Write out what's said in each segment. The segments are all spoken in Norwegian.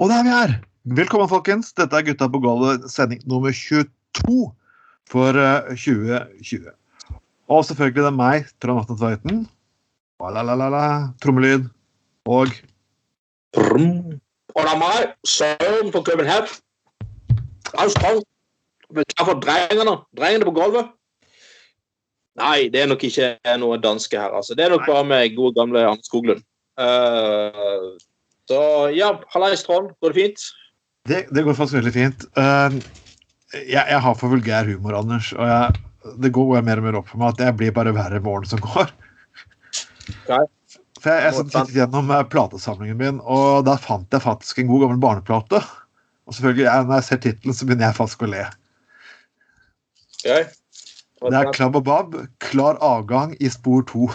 Og det er vi her! Velkommen, folkens. Dette er Gutta på gulvet, sending nummer 22 for eh, 2020. Og selvfølgelig det er meg, Trond Atten Tveiten. Trommelyd. Og Brum. Og det er meg, Søren på København. Vi tar for drengene. Drengene på gulvet. Nei, det er nok ikke noe danske her, altså. Det er nok bare med gode, gamle Anders Skoglund. Eh, så ja, hallais, Trond. Går det fint? det, det går faktisk veldig fint. Uh, jeg, jeg har for vulgær humor, Anders. Og jeg, det går mer og mer opp for meg at jeg blir bare verre med årene som går. Okay. For jeg, jeg tittet gjennom eh, platesamlingen min, og der fant jeg faktisk en god gammel barneplate. Og selvfølgelig, jeg, når jeg ser tittelen, så begynner jeg faktisk å le. Okay. Det er Klabb og Babb, klar avgang i spor to.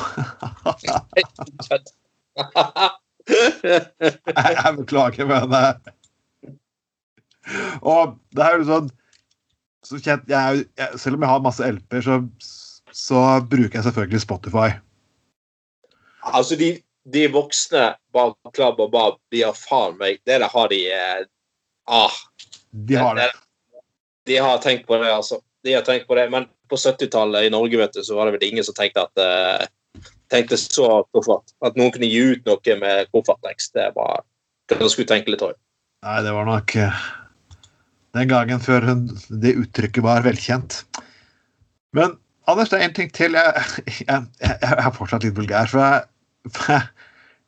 jeg, jeg beklager, men uh, Og det er jo sånn så kjent, jeg, jeg, Selv om jeg har masse LP-er, så, så bruker jeg selvfølgelig Spotify. altså, de, de voksne bak Klabb og Bab, de har faen meg Det der har de eh, Ah. De har det. De har tenkt på det, altså. De har tenkt på det, Men på 70-tallet i Norge vet du, så var det vel ingen som tenkte at eh, tenkte så koffert. At noen kunne gi ut noe med kofferttekst. Det var det skulle tenke tror jeg. Nei, det var nok eh, den gangen før det uttrykket var velkjent. Men Anders, det er en ting til. Jeg, jeg, jeg, er fortsatt litt vulgær. For jeg,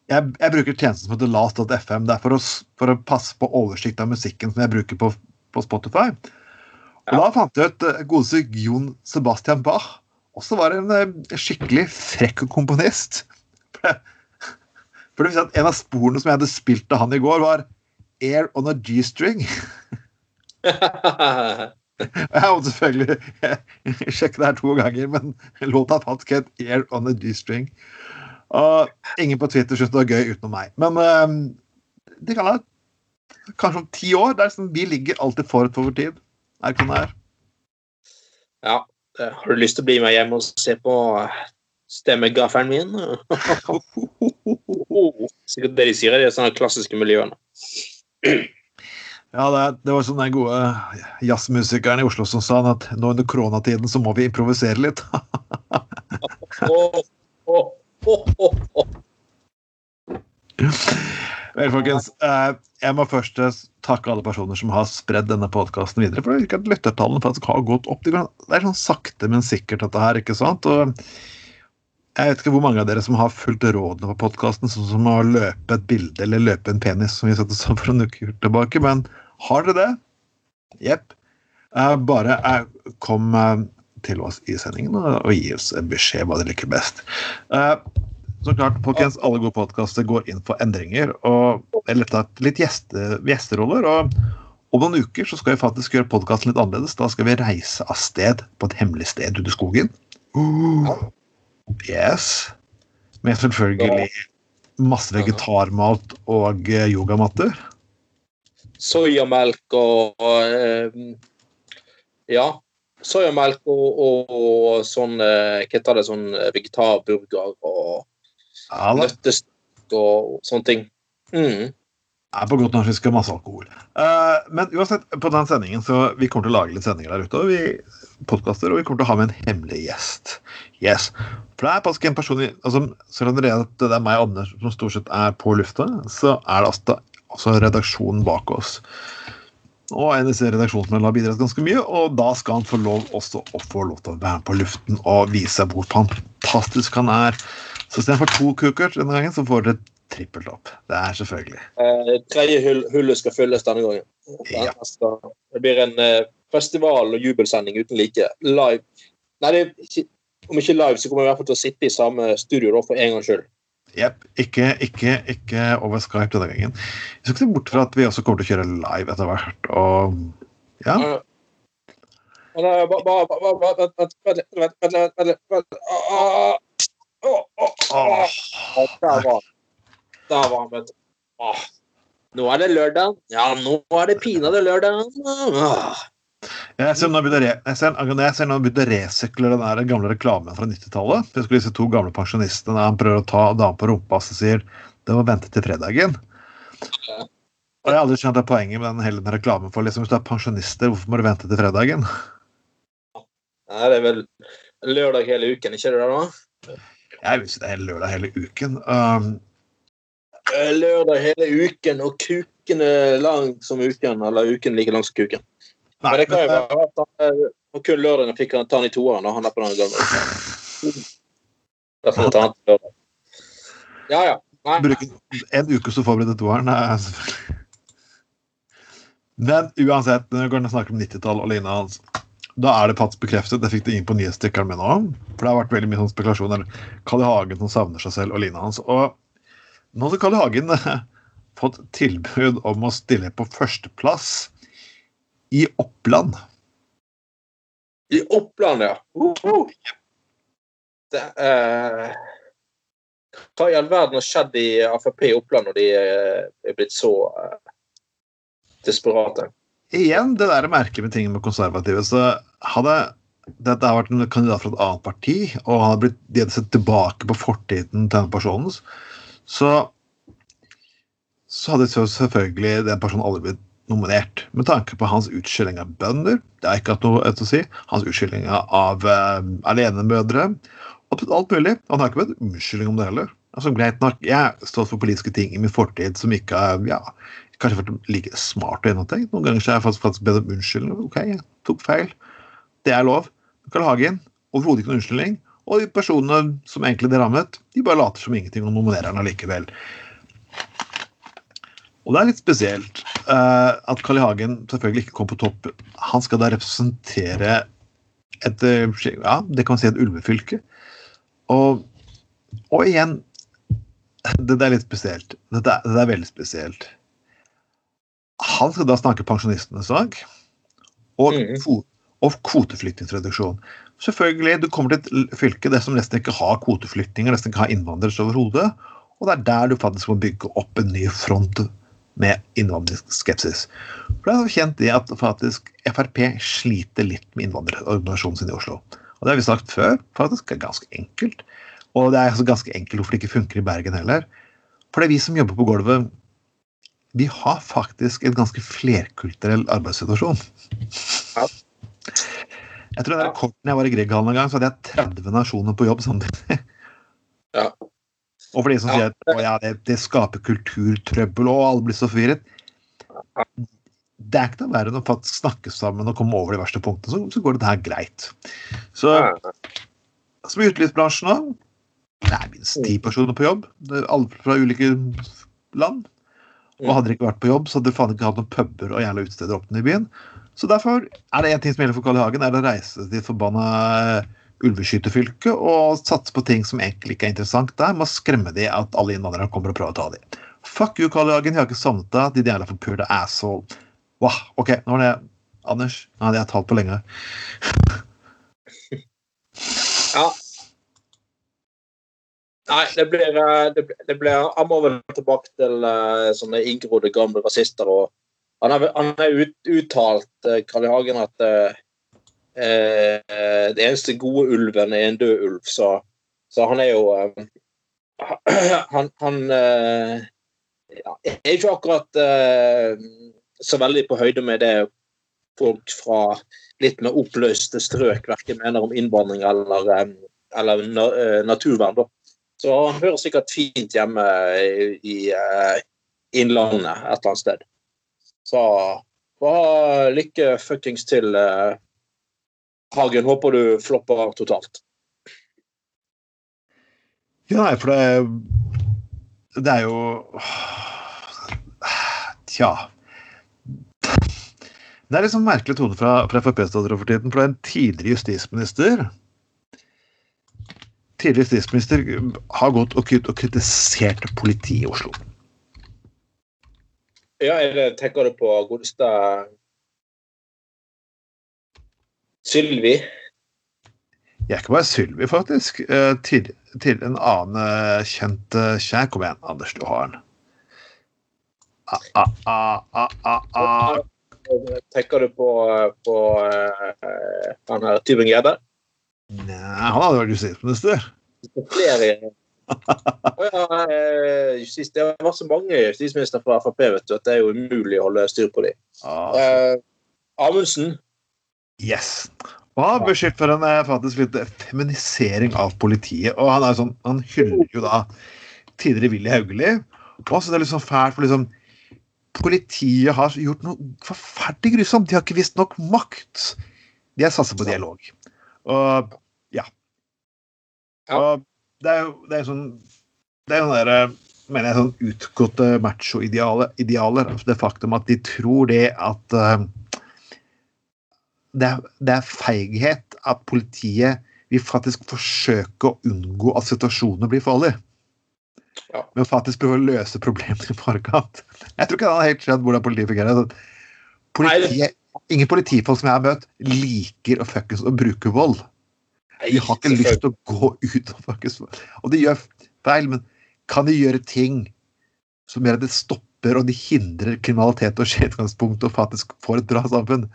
jeg, jeg, bruker tjenesten som heter last.fm. Det er for å, for å passe på oversikt av musikken som jeg bruker på, på Spotify. Og Ja. da fant jeg ut uh, godeste Jon Sebastian Bach også var en eh, skikkelig frekk komponist. For det, at En av sporene som jeg hadde spilt av han i går, var Air on a G-string. Jeg måtte selvfølgelig sjekke det her to ganger, men låta faktisk het Air on a G-string. Og ingen på Twitter syntes det var gøy utenom meg. Men eh, det kan være kanskje om ti år. Det er liksom, Vi ligger alltid forut for vår tid. Er det ikke sånn det er? ja. Eh, Har du lyst til å bli med hjem og se på eh, stemmegaffelen min? Sikkert det de sier i de sånne klassiske miljøene. Ja, det, det var sånn den gode jazzmusikeren i Oslo som sa at nå under koronatiden så må vi improvisere litt. Vel, folkens, eh, jeg må først eh, takke alle personer som har spredd denne podkasten videre. For det virker at lyttertallene faktisk har gått opp. Det er sånn sakte, men sikkert, dette her. ikke sant? Og jeg vet ikke hvor mange av dere som har fulgt rådene på podkasten, sånn som å løpe et bilde eller løpe en penis, som vi satte sånn for en uke tilbake. Men har dere det? Jepp. Eh, bare eh, kom eh, til oss i sendingen og, gi oss beskjed hva dere liker best. Så klart, folkens, alle gode podkaster går inn for endringer og eller litt gjeste, gjesteroller. Og om noen uker så skal vi faktisk gjøre podkasten litt annerledes. Da skal vi reise av sted på et hemmelig sted ute i skogen. Yes. Med selvfølgelig masse vegetarmat og eh, yogamatter. Soyamelk og eh, Ja. Soyamelk og, og, og sånn eh, Hva heter det? Sånn vegetarburger og Ja, nøttestek og sånne ting. Mm. er på godt norsk skal masse alkohol. Uh, men uansett, på den sendingen så vi kommer til å lage litt sendinger der ute. og vi podcaster, og vi kommer til å ha med en hemmelig gjest. Yes. For det er faktisk en person altså, Selv om det er, meg og Anders som stort sett er på lufta, så er det altså, også redaksjonen bak oss. Og en av disse redaksjonsmedlemmene har bidratt ganske mye, og da skal han få lov også å få lov til å være på luften og vise hvor fantastisk han er. Så istedenfor to kukert denne gangen, så får dere trippelt opp. Det er selvfølgelig. Eh, tredje hull, hullet skal fylles denne gangen. Ja. Det blir en eh, festival- og jubelsending uten like. Live. Nei, det er ikke, om ikke live, så kommer vi i hvert fall til å sitte i samme studio da, for en gangs skyld. Jepp. Ikke, ikke, ikke over Skype denne gangen. Vi skal ikke se bort fra at vi også kommer til å kjøre live etter hvert. Og ja. Eh, Vent, eh, ba- ba- ba- vent, vent, vent, vent, vent, vent, vent, vent. Åh, åh, åh. Åh, Der var han. Der var han, vet du. Nå er det lørdag. Ja, nå er det pinadø lørdag. Ah. Jeg ser når jeg ser, jeg ser nå begynner å resykle den der gamle reklamen fra 90-tallet. Jeg skulle disse to gamle pensjonistene han prøver å ta damen på rumpa og sier det må vente til fredagen. Og jeg har aldri skjønt det poenget med den hele den reklamen for liksom, hvis du er pensjonister, hvorfor må du vente til fredagen? Det er vel lørdag hele uken, ikke det da? Jeg vil si det er lørdag hele uken. Um, Eh, Lørdag hele uken, og kuken er lang som uken. Eller uken like lang som kuken. nei, Men det kan jo være at han, eh, kun lørdagen fikk han ta den i toeren, og han er på den gamle. Derfor måtte han ta lørdag. Ja, ja. Nei, bruke en uke så forberede toeren. er selvfølgelig- Men uansett, når vi snakker om 90-tall og lignende hans, da er det faktisk bekreftet. Jeg fikk det inn på nyhetstikkeren min òg. For det har vært veldig mye sånn spekulasjoner. Kalle Hagen som savner seg selv og lina hans. Og nå har Kalle Hagen eh, fått tilbud om å stille på førsteplass i Oppland. I Oppland, ja. Uhu. Det, eh, hva i all verden har skjedd i Frp i Oppland når de eh, er blitt så eh, desperate? Igjen det der merket med ting med konservative. Så hadde dette har vært en kandidat fra et annet parti, og han hadde blitt, de sett tilbake på fortiden til den personen, så, så hadde selvfølgelig den personen aldri blitt nominert. Med tanke på hans utskilling av bønder, det er ikke hatt noe å si, hans utskilling av uh, alenemødre, alt mulig. Han har ikke bedt unnskyldning om det heller. Altså, greit nok, Jeg har stått for politiske ting i min fortid som ikke er ja, kanskje vært like smart og gjennomtenkt. Noen ganger så har jeg faktisk, faktisk bedt om unnskyldning. Ok, jeg tok feil. Det er lov. Karl Hagen, overhodet ikke noen unnskyldning. Og de personene som egentlig det rammet, de bare later som ingenting og nominerer han allikevel. Og det er litt spesielt uh, at Carl I. Hagen selvfølgelig ikke kom på topp. Han skal da representere et eh, ja, det kan man si et ulvefylke. Og, og igjen det, det er litt spesielt. Dette det er veldig spesielt. Han skal da snakke pensjonistenes sak og, mm. og kvoteflyktningreduksjon. Selvfølgelig, du kommer til et fylke det som nesten ikke har kvoteflyktninger, nesten ikke har innvandrere overhodet. Og det er der du faktisk må bygge opp en ny front med innvandringsskepsis. For det er kjent det at faktisk Frp sliter litt med innvandrerorganisasjonen sin i Oslo. Og det har vi sagt før, faktisk er ganske enkelt. Og det er altså ganske enkelt hvorfor det ikke funker i Bergen heller. For det er vi som jobber på gulvet, vi har faktisk en ganske flerkulturell arbeidssituasjon. Ja. Jeg tror det er rekorden jeg var i Grieghallen en gang, så hadde jeg 30 nasjoner på jobb samtidig. Ja. Og for de som sier at ja, det, det skaper kulturtrøbbel og alle blir så forvirret Det er ikke noe verre enn å faktisk snakke sammen og komme over de verste punktene, så, så går det her greit. Så som i utelivsbransjen òg. Det er minst ti personer på jobb. Alle fra ulike land. Og hadde de ikke vært på jobb, så hadde de faen ikke hatt noen puber og jævla utesteder åpne i byen. Så derfor er det én ting som gjelder for Karl I. Hagen, er å reise til forbanna ulveskytefylke og satse på ting som egentlig ikke er interessant der, med å skremme de at alle innvandrere kommer og prøver å ta de. Fuck you, Karl I. Hagen, jeg har ikke savnet deg, de jævla forpurte asshole. Wow, OK, nå var det Anders. Nå hadde jeg talt på lenge. Ja. Nei, det blir, eh, det, det blir Han må vel tilbake til uh, sånne inngrodde gamle rasister. og Han har han har ut, uttalt, uh, Karl I. Hagen, at eh, eh, det eneste gode ulven er en død ulv. Så, så han er jo eh, Han, han eh, ja, er ikke akkurat eh, så veldig på høyde med det folk fra litt mer oppløste strøk verken mener om innvandring eller, eh, eller na, eh, naturvern. Da. Så han hører sikkert fint hjemme i, eh, Innlandet et eller annet sted. Så bare lykke fuckings til, uh, Hagen. Håper du flopper totalt. Ja, for det Det er jo Tja. Det er liksom merkelig tone fra, fra Frp-statsråden for tiden. For det er en tidligere justisminister Tidligere statsminister har gått og, kritisert politiet i Oslo. Ja, eller tenker du på godeste Sylvi? Jeg er ikke bare Sylvi, faktisk. Eh, Til, til en annen eh, kjent eh, kjær. Kom igjen, Anders, du har den. Ah, ah, ah, ah, ah, ah. Tenker du på, på uh, han her Tybring-Gjedde? Nei, han hadde vært justisminister. Flere Å ja, eh, justis, det har vært så mange justisministre fra Frp vet du, at det er jo umulig å holde styr på dem. Ah, Eh, Amundsen Yes. Og han er beskyldt for en eh, faktisk litt feminisering av politiet. Og han er sånn, han hyller jo da tidligere Willy Hauglie. Og så det er litt sånn fælt, for liksom Politiet har gjort noe forferdelig grusomt. De har ikke visst nok makt. De har satset på dialog. Og ja. Ja. Og det er jo det er sånn Det er jo derre mener jeg, sånn utgåtte macho-idealer. altså Det faktum at de tror det at uh, det er, det er feighet at politiet vil faktisk forsøke å unngå at situasjoner blir farlige. Ja. Men faktisk prøve å løse problemene i forkant. Jeg tror ikke han har helt skjønt hvordan politiet fungerer. Altså, Politiet, ingen politifolk som jeg har møtt, liker å fuckings å bruke vold. De har ikke lyst til å gå ut og fuckings Og de gjør feil, men kan de gjøre ting som gjør at det stopper og de hindrer kriminalitet og skjedgangspunkt og faktisk får et bra samfunn?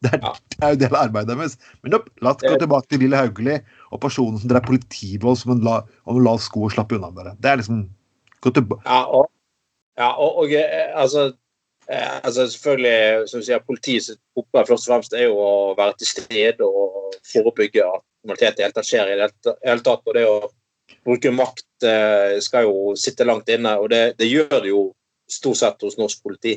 Det er, det er jo det arbeidet deres. Men opp, la oss gå tilbake til Lille Hauglie og personen som drev politivold som en la, om la sko og slappe unna med Det er liksom gå tilbake. Ja, og, ja, og, og eh, altså, eh, altså Selvfølgelig, som sier, politiets oppgave først og fremst er jo å være til stede og forebygge at kriminalitet i hele tatt skjer. i det hele- tatt, og det å bruke makt eh, skal jo sitte langt inne, og det, det gjør det jo stort sett hos norsk politi.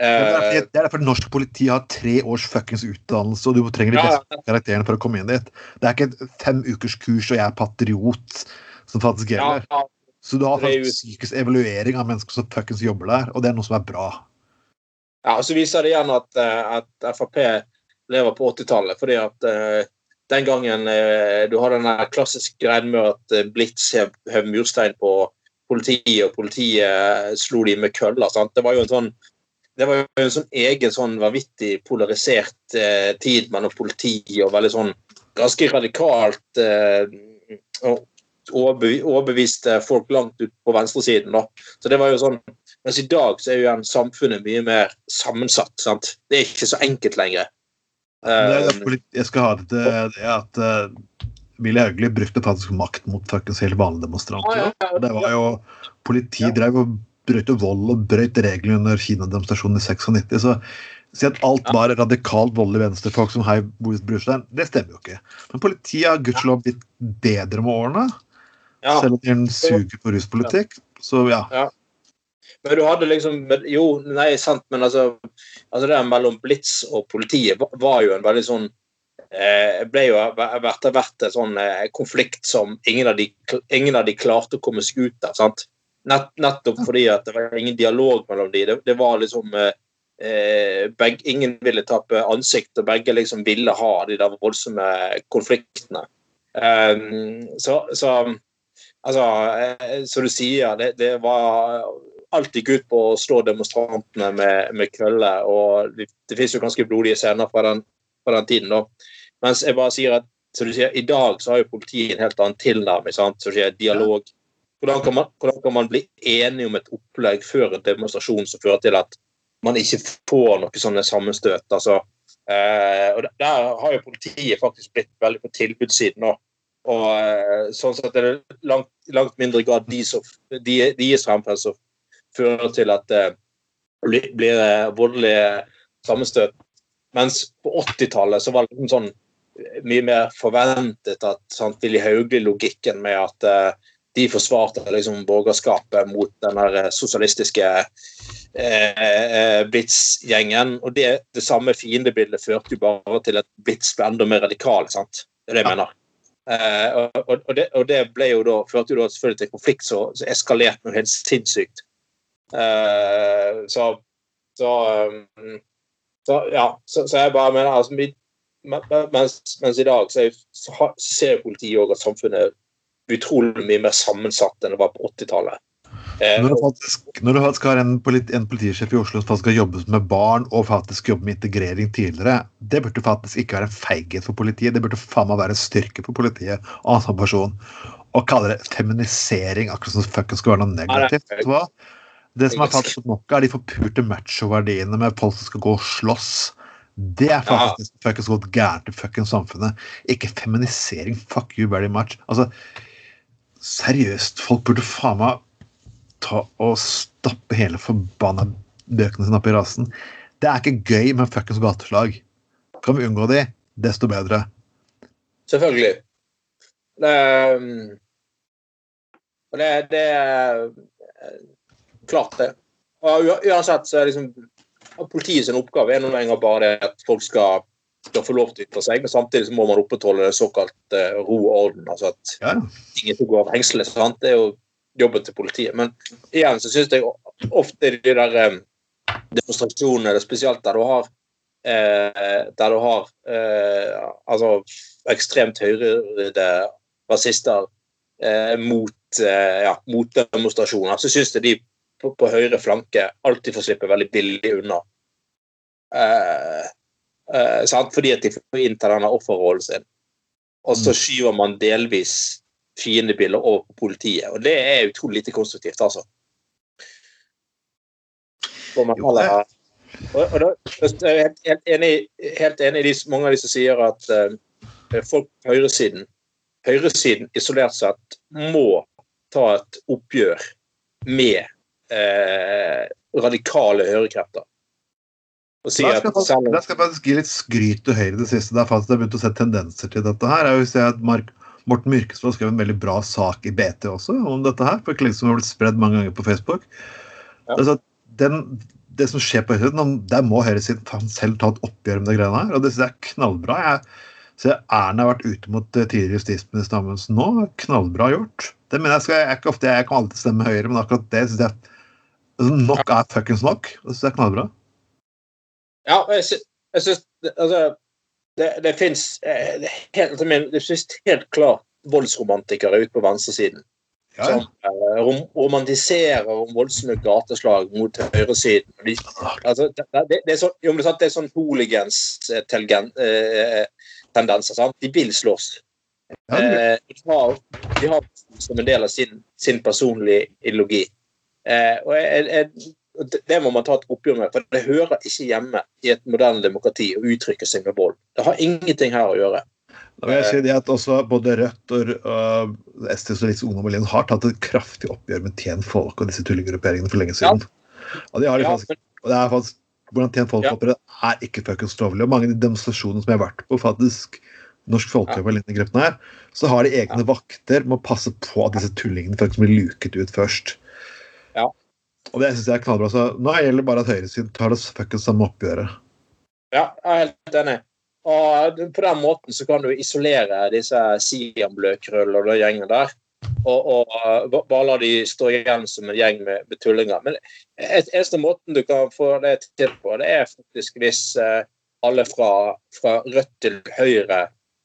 Det er Eh, det er derfor norsk politi har tre års fuckings utdannelse, og du trenger de Ja, beste karakterene for å komme inn dit. Det er ikke et fem ukers kurs og jeg er patriot som faktisk gjelder. ja, Så du har faktisk psykisk evaluering av mennesker som fuckings jobber der, og det er noe som er bra. Ja, og så viser det igjen at, eh, at Frp lever på 80-tallet. fordi at uh, den gangen uh, du har den klassiske greien med at Blitz hev, murstein på politiet, og politiet slo de med køller. Sant? Det var jo en sånn det var jo en sånn egen sånn vanvittig polarisert eh, tid mellom politi og veldig sånn ganske radikalt eh, og overbevi- overbeviste folk langt ut på venstresiden. da. Så det var jo sånn mens i dag så er jo igjen samfunnet mye mer sammensatt. sant? Det er ikke så enkelt lenger. Det er, Um, jeg skal ha det til det at uh, Willy Hauglie brukte faktisk makt mot fuckings helt vanlige demonstranter. Ja, ja, ja. Det var jo Politi Ja. drev og brøt vold og brøt reglene under Kina-demonstrasjonen i 96. Så si at alt var radikalt voldelig venstrefolk som heiv Boris Brustad, det stemmer jo ikke. Men politiet har gudskjelov blitt bedre med årene, ja. selv om de suger på ruspolitikk. Så ja. Men du hadde liksom Jo, nei, sant, men altså, altså det mellom Blitz og politiet var, jo en veldig sånn eh, ble jo etter og vært en sånn eh, konflikt som ingen av, de, ingen av de klarte å komme seg ut av. sant? Nett, nettopp fordi at det var ingen dialog mellom de. Det, det var liksom eh, eh, begge, Ingen ville tape ansikt, og begge liksom ville ha de der voldsomme konfliktene. Um, så, så altså, eh, som du sier, det, det var Alt gikk ut på å slå demonstrantene med, med køller. og det, det finnes jo ganske blodige scener fra den, fra den tiden. da. Mens jeg bare sier at som du sier, i dag så har jo politiet en helt annen tilnærming. sant? Så sier, dialog. Hvordan kan, man, hvordan kan man bli enig om et opplegg før en demonstrasjon som fører til at man ikke får noe sånne sammenstøt? altså Eh, og der- har jo politiet faktisk blitt veldig på tilbudssiden nå. Og eh, sånn sett er det langt, langt mindre grad de som de, deres fremferd som fører til at det blir, blir eh, voldelige sammenstøt. Mens på 80-tallet så var det liksom sånn eh, mye mer forventet at sant, Willy Hauglie-logikken med at eh, de forsvarte liksom borgerskapet mot den eh, sosialistiske eh, eh, Blitz-gjengen. Og det, det samme fiendebildet førte jo bare til at Blitz ble enda mer radikal. sant? Det er det jeg mener. Eh, og, og, det, og det ble jo da, førte jo da selvfølgelig til konflikt som eskalerte noe helt sinnssykt. Eh, så så, um, så ja, så, så jeg bare mener altså, vi, mens, mens i dag så, så, har, ser politiet òg at samfunnet er utrolig mye mer sammensatt enn det var på 80-tallet. Eh, Når du faktisk, når du faktisk har en, politi, en politisjef i Oslo som faktisk har jobbet med barn og faktisk jobbet med integrering tidligere, det burde faktisk ikke være en feighet for politiet. Det burde faen meg være en styrke for politiet og annen person. Å kalle det feminisering, akkurat som fuckings skal være noe negativt. Vet du hva? Det som er fantastisk nok, er de forpurte macho-verdiene med folk som skal gå og slåss. Det er faktisk ja. fuckings gått gærent i fuckings samfunnet. Ikke feminisering. Fuck you very much. Altså, seriøst, folk burde faen meg ta og stappe hele forbanna bøkene sine opp i rasen. Det er ikke gøy med fuckings gateslag. Kan vi unngå de, desto bedre. Selvfølgelig. Det, um, det, det klart, det. Uansett så er liksom Politiet sin oppgave er noen ganger bare det at folk skal, skal få lov til å ytre seg, men samtidig så må man opprettholde såkalt uh, ro og orden. altså at Ja, ting ikke går av hengselet. sant? Det er jo jobben til politiet. Men igjen så syns jeg ofte de der um, demonstrasjonene, det spesielt der du har eh, der du har eh, altså ekstremt høyrevridde rasister eh, mot, eh, ja, mot demonstrasjoner, så syns jeg de på, på høyre flanke alltid får slippe veldig billig unna. Eh, eh? Fordi at de får innta denne offerrollen sin. Og så skyver man delvis fiendebilder over på politiet. Og det er utrolig lite konstruktivt, altså. Jo, det- og, og da, jeg er helt, helt enig, helt enig i de, mange av de som sier at eh, folk på høyresiden Høyresiden isolert sett må ta et oppgjør med eh, radikale høyrekrefter. Og si at skal, jeg selv da skal jeg faktisk gi litt skryt til Høyre i det siste. Det er faktisk jeg har begynt å se tendenser til dette her. Jeg vil si at Mark, Morten Myrkesvold skrev en veldig bra sak i BT også om dette her. for ikke som har blitt spredd mange ganger på Facebook. Ja. Altså, den, det som skjer på høyresiden, der må høyresiden selv ta et oppgjør med det greiene her. Og det synes jeg er knallbra. Jeg ser Erna har vært ute mot eh, tidligere justisminister Amundsen nå. Knallbra gjort. Det mener jeg skal, jeg, ikke ofte, jeg kan alltid stemme Høyre, men akkurat det synes jeg Nok er fuckings nok. Det synes jeg er knallbra. Ja, jeg, sy syns altså, det, det fins eh, helt, altså, helt klart voldsromantikere ute på venstresiden Ja, som eh, rom romantiserer om voldsomme gateslag mot høyresiden. De, altså, det, det, det, er sånn, jo, det er sånn hooligans-tendenser. Eh, De vil slåss. ja, Eh, de, har, de har som en del av sin, sin personlige ideologi. Eh, og jeg, jeg, det- må man ta et oppgjør med, for det hører ikke hjemme i et moderne demokrati å uttrykke seg med vold. Det har ingenting her å gjøre. Da vil jeg si det at også Både Rødt og uh, STs og Litt Ungdom har tatt et kraftig oppgjør med Tjen Folk og disse tullegrupperingene for lenge siden. Og, de har de Ja, faktisk, og det er faktisk Hvordan Tjen Folk Ja. opererer, er ikke fuckings lovlig. Og mange av de demonstrasjonene som jeg har vært på, faktisk Norsk Folkehjelp gruppene her, så har de egne vakter med å passe på at disse tullingene faktisk blir luket ut først. Og det syns jeg er knallbra. Så nå gjelder det bare at høyresiden tar det fuckings samme oppgjøret. ja, jeg er helt enig. Og på den måten så kan du isolere disse Siam-blødkrøll og den gjengen der. Og, og uh, bare la de stå igjen som en gjeng med, med tullinger. Men et, eneste måten du kan få det til på, det er faktisk hvis eh, alle fra, fra Rødt til Høyre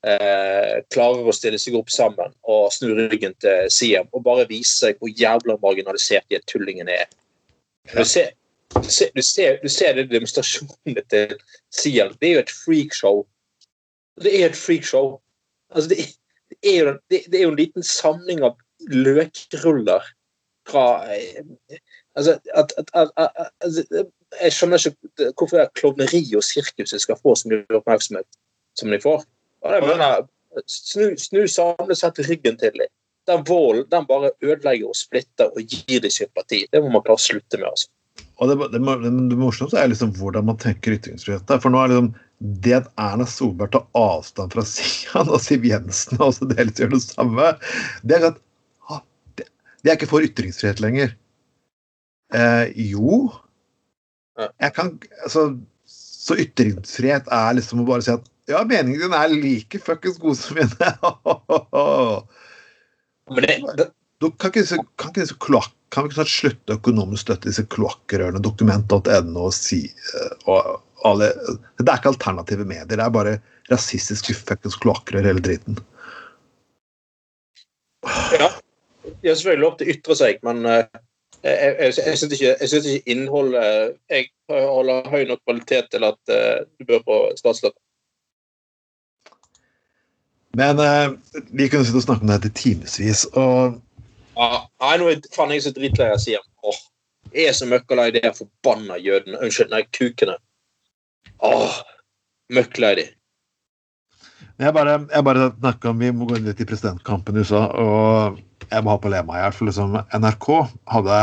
eh, klarer å stille seg opp sammen og snu ryggen til Siam og bare vise hvor jævla marginalisert de tullingene er. Du ser, du ser, du ser, du ser det demonstrasjonene til Siam. Det er jo et freakshow. Det er et freakshow. Altså, det, det, er jo, det, det er jo en liten samling av løkruller fra eh, Altså, at, at, at, altså, Jeg skjønner ikke hvorfor det er klovneri og sirkuset skal få så mye oppmerksomhet som de får. Og det mener, snu, snu samlet sett ryggen til dem. Den volden den bare ødelegger og splitter og gir dem sympati. Det må man klare å slutte med. altså. Og det, det, det, det morsomste er liksom hvordan man tenker ytringsfrihet. For nå er liksom det at Erna Solberg tar avstand fra Sian og Siv Jensen og også delvis gjør det samme, det er at det er ikke for ytringsfrihet lenger. Eh, jo Jeg kan Altså, så ytringsfrihet er liksom å bare si at ja, meningen din er like fuckings god som mine. Men det, det, kan ikke disse, kan ikke disse kloakk, kan vi ikke snart slutte økonomisk støtte disse kloakkrørene, dokument.no si eh, og alle Det er ikke alternative medier, det er bare rasistiske fuckings kloakkrør hele driten. ja, de har selvfølgelig lov til å ytre seg, men eh, jeg, jeg, jeg syns ikke, ikke innholdet Jeg holder høy nok kvalitet til at eh, du bør få statsstøtte. Men uh, vi kunne sitte og snakke om det her til timevis, og Ja, nå er faen jeg så dritlei av sier Åh, jeg er så møkkalei de her forbanna jødene. Unnskyld, nei, kukene. Åh, møkkalei de. Jeg bare, jeg bare snakker om Vi må gå litt i presidentkampen i USA, og jeg må ha på å le meg i hjel. For liksom NRK hadde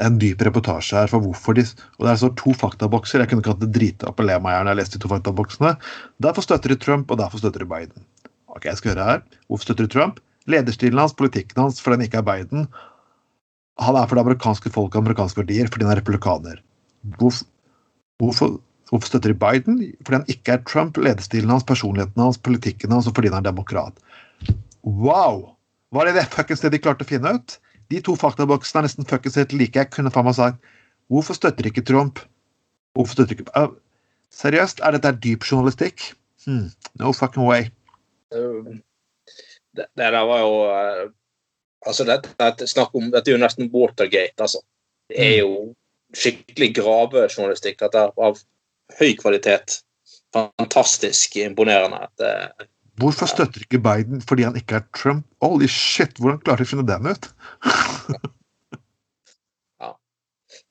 en dyp reportasje her for hvorfor de Og det er så to faktabokser. Jeg kunne ikke hatt det drita opp og le meg i hjel når jeg leste de to faktaboksene. Derfor støtter de Trump, og derfor støtter de Biden. Ok, jeg skal høre her. Hvorfor støtter du Trump? Lederstilen hans, politikken hans, fordi han ikke er Biden. Han er for det amerikanske folk og amerikanske verdier, fordi han er republikaner. Hvorfor, hvorfor, hvorfor støtter de Biden? Fordi han ikke er Trump, lederstilen hans, personligheten hans, politikken hans, og fordi han er demokrat. Wow! Var det det fuckings det de klarte å finne ut? De to faktaboksene er nesten fuckings helt like. Jeg kunne faen meg sagt Hvorfor støtter ikke Trump? Hvorfor støtter ikke uh, Seriøst, er dette dyp journalistikk? Hmm, no fucking way. Uh, det, det der var jo uh, Altså, dette, dette, snakk om, dette er jo nesten Watergate, altså. Det er jo skikkelig gravejournalistikk. Dette av høy kvalitet. Fantastisk imponerende. Det, Hvorfor støtter ikke Biden fordi han ikke er Trump? Holy shit, hvordan klarte de å finne den ut? ja.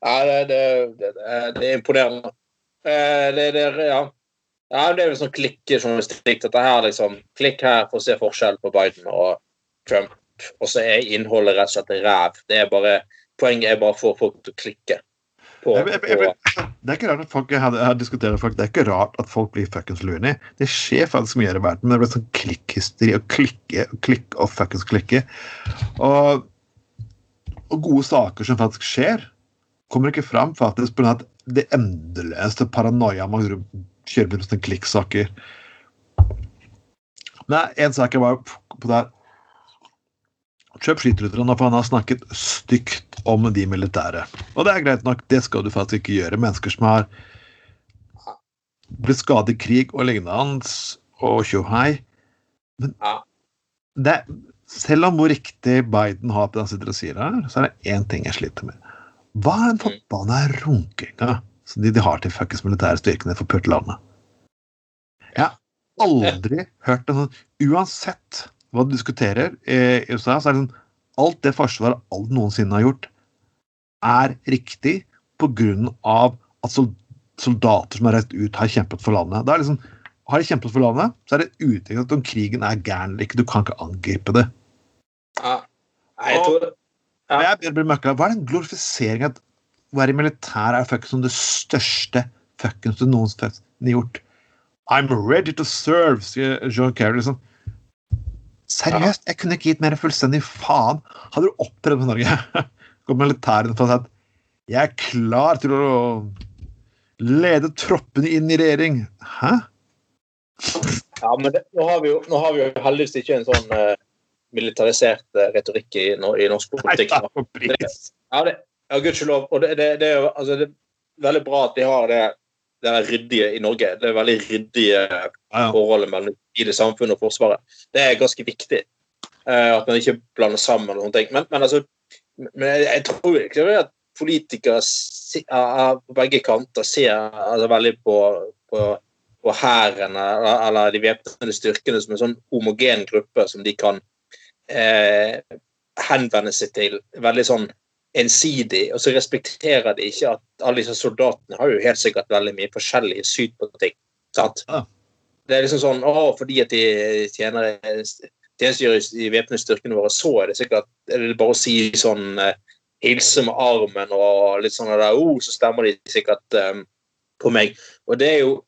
ja det, det, det, det, er imponerende. Det, det, ja. Ja, det er jo sånn klikkejournalistikk. Dette her, liksom. Klikk her for å se forskjell på Biden og Trump. Og så er innholdet rett og slett ræv. Det er bare, poenget er bare å få folk til å klikke. På, jeg, jeg, jeg, det er ikke rart at folk jeg, jeg diskuterer folk, det er ikke rart at folk blir fuckings loony. Det skjer faktisk mye i verden, men det blir sånn klikkhysteri og klikke og klikke og fuckings klikke. Og, og, gode saker som faktisk skjer, kommer ikke fram faktisk pga. det endeløse paranoia man kjører med sånne klikksaker. Men en sak jeg var på der Trump sliter litt, for han har snakket stygt om de militære. Og det er greit nok, det skal du faktisk ikke gjøre. Mennesker som har blitt skadet i krig og lignende, og tjohei. Men det, selv om hvor riktig Biden har på det han sitter og sier her, så er det én ting jeg sliter med. Hva er den forbanna runkinga som de, de har til fuckings militære styrkene for putte landet? Jeg har aldri hørt en sånn Uansett hva du diskuterer i USA, så er det sånn Alt det Forsvaret alt noensinne har gjort, er riktig pga. at soldater som har reist ut, har kjempet for landet. Da er det liksom, Har de kjempet for landet, så er det utviklet om krigen er gæren eller ikke. Du kan ikke angripe det. Ja. Jeg tror ja. jeg blir møkka. Hva er den glorifiseringen at å være i militæret er fuckings som det største fuckings du noensinne har gjort? I'm ready to serve, sier John Kerry. liksom. Seriøst, jeg kunne ikke gitt mer fullstendig faen. Hadde du opptredd med Norge, gått militæret og sagt jeg er klar til å lede troppene inn i regjering. Hæ? Ja, men det, nå, har vi jo, nå har vi jo heldigvis ikke en sånn uh, militarisert uh, retorikk i, no, i, norsk politikk. Nei, det, ja, det, ja, gudskjelov. Og det, det, det, er jo altså, det er veldig bra at de har det det er ryddige i Norge. Det er veldig ryddige ja, ja. forholdet mellom i det samfunnet og Forsvaret. Det er ganske viktig. Uh, at man ikke blander sammen og sånne ting. Men, men, altså, men jeg, jeg, tror ikke at politikere uh, på begge kanter ser altså, veldig på, på, på hæren eller, eller de væpnede styrkene som en sånn homogen gruppe som de kan eh, henvende seg til. Veldig sånn ensidig, og så respekterer de ikke at alle disse soldatene har jo helt sikkert veldig mye forskjellig syn på ting. sant? Ja. Det er liksom sånn å, fordi at de tjener tjenestegjør i væpnede styrkene våre, så er det sikkert er det bare å si sånn uh, Hilse med armen og litt sånn der, oh, så stemmer de sikkert um, på meg. Og det er, jo,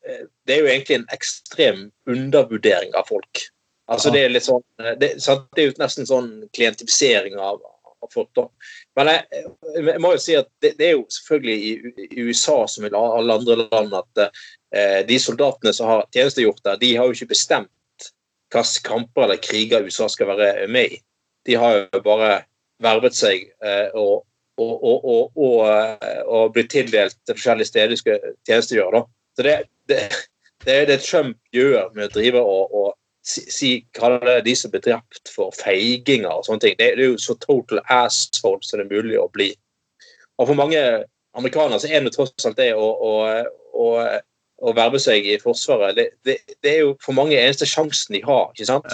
det er jo egentlig en ekstrem undervurdering av folk. Altså ja. Det er litt sånn, det, det er jo nesten sånn klientifisering av, av folk. da. Men jeg, jeg, må jo si at det, det er jo selvfølgelig i, USA som i alle andre land at eh, de soldatene som har tjenestegjort der, de har jo ikke bestemt hvilke kamper eller kriger USA skal være med i. De har jo bare vervet seg eh, og, og, og, og, eh, blitt tildelt til forskjellige steder de skal tjenestegjøre. Da. Så det, det, det er det Trump gjør med å drive og, si, kalle de som blir drept for feiginger og sånne ting. Det, det, er jo så total asshole som det er mulig å bli. Og for mange amerikanere så er det tross alt det å, å, å, å verve seg i Forsvaret det, det, det, er jo for mange eneste sjansen de har. ikke sant?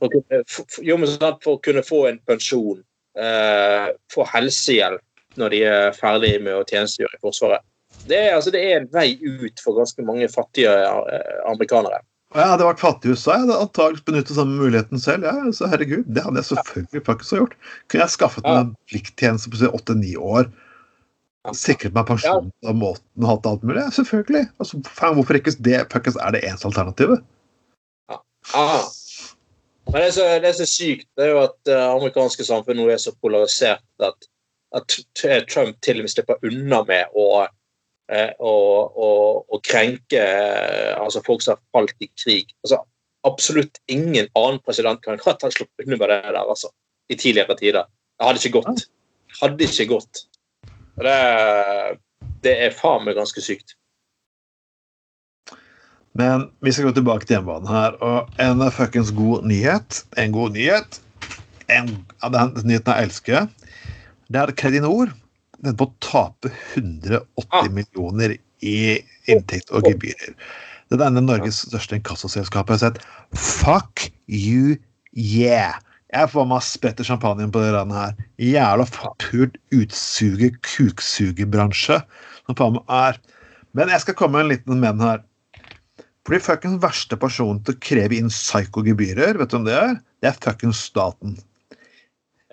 For, for, jo, for, for å kunne få en pensjon, eh, få helsehjelp når de er ferdig med å tjenestegjøre i Forsvaret. Det er, altså, det er en vei ut for ganske mange fattige eh, amerikanere. Og jeg hadde vært fattig i USA, jeg hadde antakelig benyttet samme muligheten selv. Ja, så herregud, Det hadde jeg selvfølgelig faktisk gjort. Kunne jeg skaffet meg en plikttjeneste på åtte-ni år, sikret meg pensjon på den måten og hatt alt mulig? Ja, selvfølgelig. Altså, faen, hvorfor ikke det faktisk er det eneste alternativet? Ah. Men det så, er så sykt det er jo at det amerikanske samfunnet nå er så polarisert at, at Trump til og med slipper unna med å, eh, å, å, å krenke eh, altså folk som har falt i krig. Altså, absolutt ingen annen president kan ha sluppet unna med det der altså, i tidligere tider. Det hadde ikke gått. Det hadde ikke gått. Det, det er faen meg ganske sykt. Men vi skal gå tilbake til hjemmebanen her. Og en fuckings god nyhet En god nyhet en, Den nyheten jeg elsker, det er Kredinor. Den på å tape 180 ah. millioner i inntekt og gebyrer. Det er denne Norges største inkassoselskap har sett. Fuck you, yeah! Jeg får meg spretter champagnen på det landet her. Jævla forpult utsuger, kuksugerbransje som faen meg er. Men jeg skal komme med en liten menn her. For de fuckings verste personen til å kreve inn psyko-gebyrer, vet du hvem det er? Det er fuckings staten.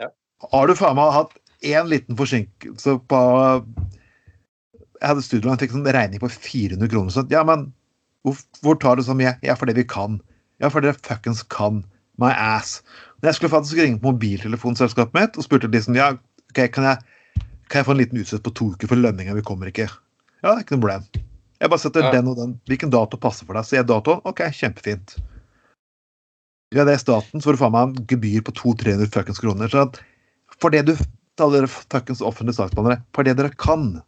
Ja. Har du faen meg hatt én liten forsinkelse på Jeg hadde studielån, fikk en regning på 400 kroner. Sånn. Ja, men hvor, tar du så mye? Ja, fordi vi kan. Ja, fordi dere fuckings kan. My ass. Når jeg skulle faktisk ringe på mobiltelefonselskapet mitt og spurte de som ja, ok, kan jeg, kan jeg få en liten utsett på to uker for lønninga? Vi kommer ikke. Ja, det er ikke noe problem. Jeg bare setter ja. den og den. Hvilken dato passer for deg? Sier jeg datoen? OK, kjempefint. Ja, det er staten, så får du faen meg en gebyr på 200-300 fuckings kroner. Så at for det du alle dere fuckings offentlige saksbehandlere, for det dere kan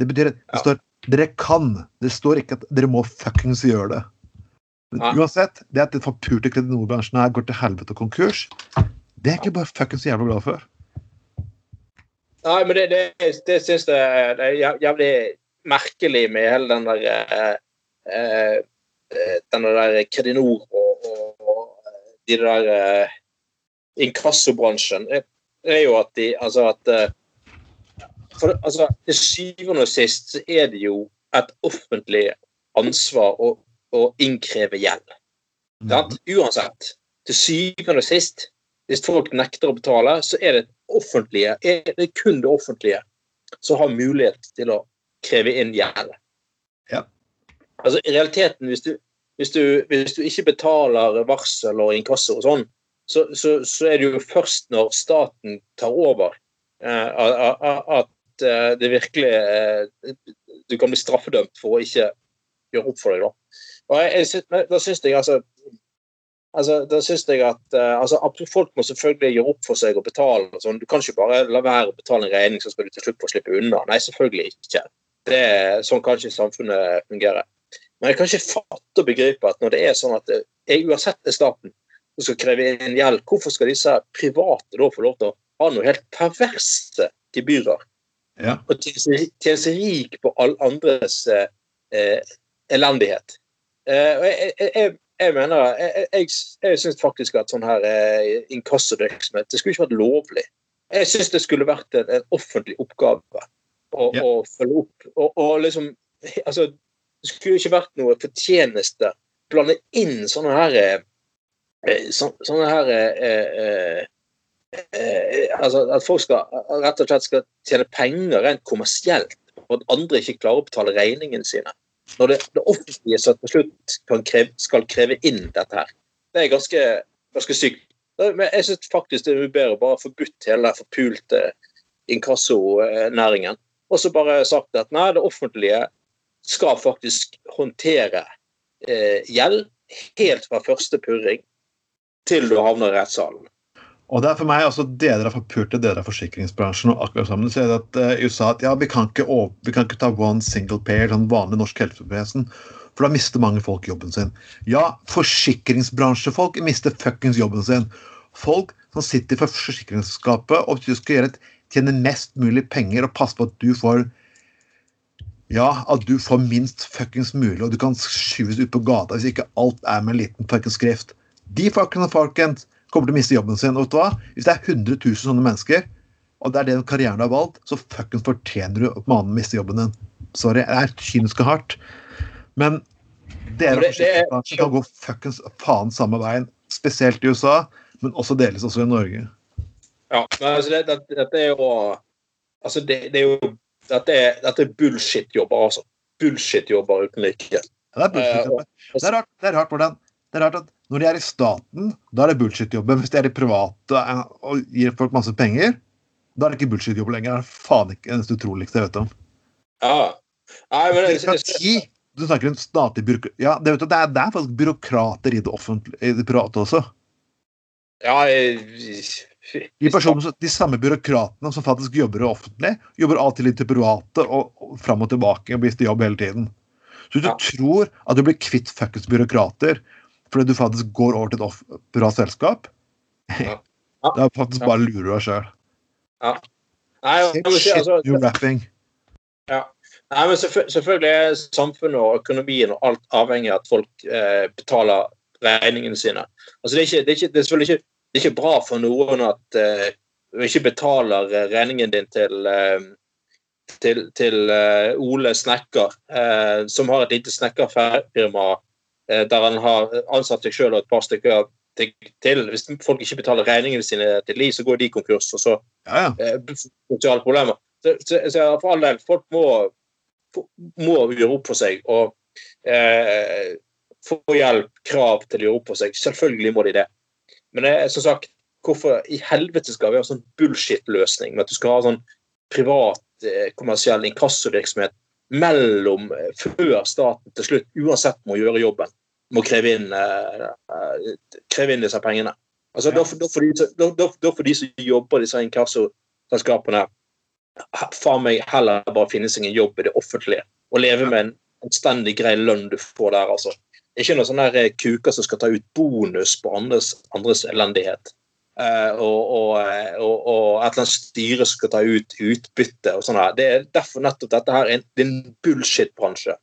Det betyr det ja. står dere kan. Det står ikke at dere må fuckings gjøre det. Men uansett, det at den forpurte kredinorbransjen her går til helvete og konkurs, det er ikke bare fuckings jævla glad for. Nei, men det, det, det syns jeg er jævlig merkelig med hele den der eh, eh den der Kredinor og, og, og de der eh, inkassobransjen, er jo at de Altså at eh, for, altså, Til syvende og sist så er det jo et offentlig ansvar å, å innkreve gjeld. Mm. Uansett. Til syvende og sist, hvis folk nekter å betale, så er det, offentlige, er det kun det offentlige som har mulighet til å kreve inn gjeld. Ja. Altså, I realiteten, hvis du, hvis, du, hvis du, ikke betaler varsel og inkasso og sånn, så, så, så, er det jo først når staten tar over eh, at eh, det virkelig eh, Du kan bli straffedømt for å ikke gjøre opp for deg. Da, og jeg, jeg, da syns jeg altså Altså, da synes jeg at uh, altså, Folk må selvfølgelig gjøre opp for seg og betale. Sånn. Du kan ikke bare la være å betale en regning, så skal du til slutt få slippe unna. Nei, selvfølgelig ikke. Det sånn kan ikke samfunnet fungere. Men jeg kan ikke fatte og begripe at når det er sånn at er uansett er staten som skal kreve inn gjeld, hvorfor skal disse private da få lov til å ha noe helt perverse gebyrer? Ja. Og tjene seg rik på alle andres eh, elendighet. Eh, jeg, jeg, jeg, mener Jeg, jeg, jeg syns faktisk at sånn her eh, inkassovirksomhet det skulle ikke vært lovlig. Jeg syns det skulle vært en, en offentlig oppgave å, ja. å følge opp. Og, og, liksom altså, Det skulle ikke vært noe fortjeneste blande inn sånne her eh, så, sånne her eh, eh, eh, altså At folk skal rett og slett skal tjene penger rent kommersielt og at andre ikke klarer å betale regningene sine. Når det, det offentlige så til slutt kreve, skal kreve inn dette her. Det er ganske, ganske sykt. Men jeg syns faktisk det er bedre å bare forbudt hele den forpulte inkassonæringen og så bare sagt at nei, det offentlige skal faktisk håndtere eh, gjeld helt fra første purring til du havner i rettssalen. Og det er for meg altså deler av forpulte deler av forsikringsbransjen og akkurat sammen. Så at uh, USA at ja, vi kan, ikke, vi kan ikke ta one single payer, sånn vanlig norsk helsevesen, for da mister mange folk jobben sin. Ja, forsikringsbransjefolk mister fuckings jobben sin. Folk som sitter for forsikringsselskapet og skal gjøre et tjene mest mulig penger og passe på at du får ja, at du får minst fuckings mulig, og du kan skyves ut på gata hvis ikke alt er med en liten fuckings skrift. De folkene folkens kommer til å miste jobben sin. Og vet du hva? Hvis det er 100 000 sånne mennesker, og det er den karrieren du har valgt, så fuckings fortjener du å mannen miste jobben din. Sorry, det er kynisk og hardt. Men Dere det- det forsikringsbransjen kan gå fuckings faen samme veien, spesielt i USA, men også delvis også i Norge. Ja, men altså, det, det, dette er jo Altså, det, det er jo Dette er, dette er bullshit-jobber, altså. Bullshit-jobber uten like. Ja, Det er bullshit-jobber. det, er rart, det er rart hvordan det er rart at når de er i staten, da er det bullshit-jobben. Hvis de er i private eh, og gir folk masse penger, da er det ikke bullshit-jobb lenger. Det er faen ikke det eneste utroligste jeg vet om. Ja. Nei, men det! Du snakker om statlig byråkrati Ja, det, vet du, det, er, det er faktisk byråkrater i det offentlige, i det private også. Ja, De, personene, som- de samme byråkratene som faktisk jobber i offentlig, jobber alltid litt i private og, og fram og tilbake og blir til jobb hele tiden. Så hvis du Ja. tror at du blir kvitt fuckings byråkrater fordi du faktisk går over til et bra selskap, Ja. Ja. da faktisk bare lurer du deg sjøl. Nei, shit, si, altså, You're rapping. Nei, men Selvfølgelig er samfunnet og økonomien og alt avhengig av at folk eh, betaler regningene sine. Altså, det, er ikke, det, er ikke, det er selvfølgelig ikke, det er ikke bra for noen at eh, du ikke betaler eh, regningen din til, eh, til, til uh, Ole Snekker, uh, som har et lite snekkerfirma der han har ansatt seg sjøl og et par stykker til. Hvis folk ikke betaler regningene sine til Li, så går de konkurs, og så Ja, ja. eh, sosiale problemer. Så, så, så for all del, folk må, må gjøre opp for seg og eh, få hjelp, krav til å gjøre opp for seg. Selvfølgelig må de det. Men det er som sagt, hvorfor i helvete skal vi ha sånn bullshit-løsning med at du skal ha sånn privat eh, kommersiell inkassovirksomhet mellom eh, før staten til slutt uansett må gjøre jobben, må kreve inn, eh, eh, kreve inn disse pengene. Altså, Ja. da, får- de, som- jobber i disse inkassoselskapene, faen meg heller bare finne seg en jobb i det offentlige og leve med en anstendig grei lønn du får der, altså. Ikke noen sånne her kuker som skal ta ut bonus på andres, andres elendighet. Uh, og, og, eh, og, og et eller annet styre som skal ta ut utbytte og sånn her. Det er derfor nettopp dette her er det er en bullshit-bransje.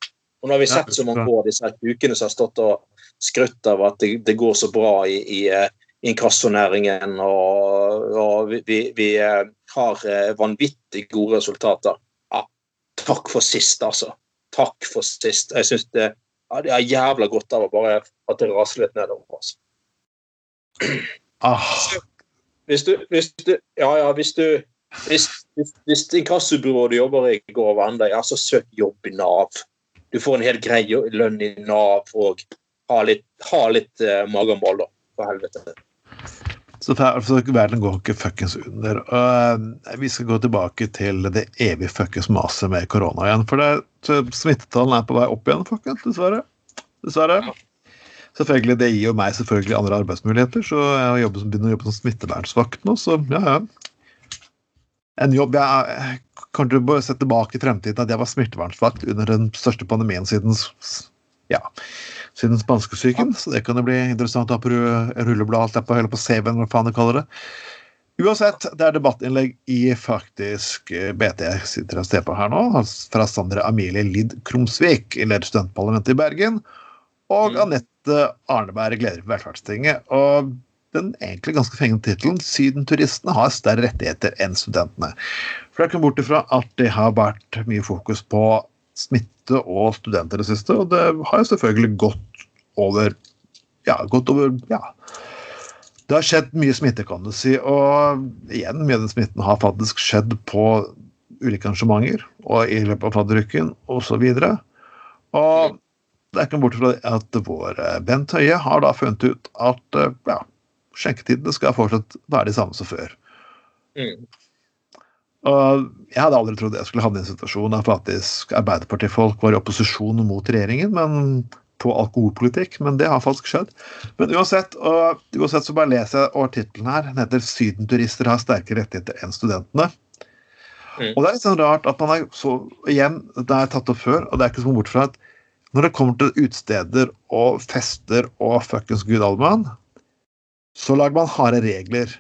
Og nå har vi sett så mange år disse ukene som har stått og skrutt av at det, det går så bra i, i eh, inkassonæringen, og, og vi, vi, eh, har eh, vanvittig gode resultater. Ja, takk for sist, altså. Takk for sist. Jeg syns det, ja, det er jævla godt av å bare at det raser litt nedover. Altså. Ah, Hvis du, hvis du Ja, ja, hvis du Hvis, hvis, hvis inkassobyrået du jobber i, går over ende, ja, så søk jobb i Nav. Du får en helt grei lønn i Nav og ha litt, ha litt uh, magemål, da. For helvete. så, verden går ikke fuckings under. Og, eh, vi skal gå tilbake til det evige fuckings maset med korona igjen. For det, smittetallene er på vei opp igjen, folkens. Dessverre. Dessverre. Selvfølgelig, Det gir jo meg selvfølgelig andre arbeidsmuligheter, så jeg begynner å jobbe som smittevernsvakt nå, så ja, ja. En jobb jeg kan du se tilbake i fremtiden at jeg var smittevernsvakt under den største pandemien siden ja, siden spanskesyken, så det kan jo bli interessant å ha på rullebladet er eller på CV-en, hva faen du kaller det. Uansett, det er debattinnlegg i faktisk eh, BT jeg sitter og ser på her nå, altså fra Sandra Amelie Lidd Krumsvik, leder studentparlamentet i Bergen, og Mm. Anette Arneberg, leder Velferdstinget. Og den egentlig ganske fengende tittelen 'Sydenturistene har større rettigheter enn studentene'. For det er ikke bort ifra at det har vært mye fokus på smitte og studenter i det siste, og det har jo selvfølgelig gått over Ja, gått over Ja. Det har skjedd mye smitte, kan du si. Og igjen, mye av den smitten har faktisk skjedd på ulike arrangementer og i løpet av fadderuken osv. Og det er ikke bort fra at vår Bent Høie har da funnet ut at ja, skjenketidene skal fortsatt være de samme som før. Mm. Og jeg hadde aldri trodd jeg skulle havne i en situasjon der faktisk Arbeiderpartifolk var i opposisjon mot regjeringen men på alkoholpolitikk, men det har faktisk skjedd. Men uansett, og, uansett så bare leser jeg over tittelen her. Den heter 'Sydenturister har sterkere rettigheter enn studentene'. Mm. Og det er litt sånn rart at man er så Igjen, det jeg tatt opp før, og det er ikke så bort fra at når det kommer til utesteder og fester og fuckings gud allmann, så lager man harde regler.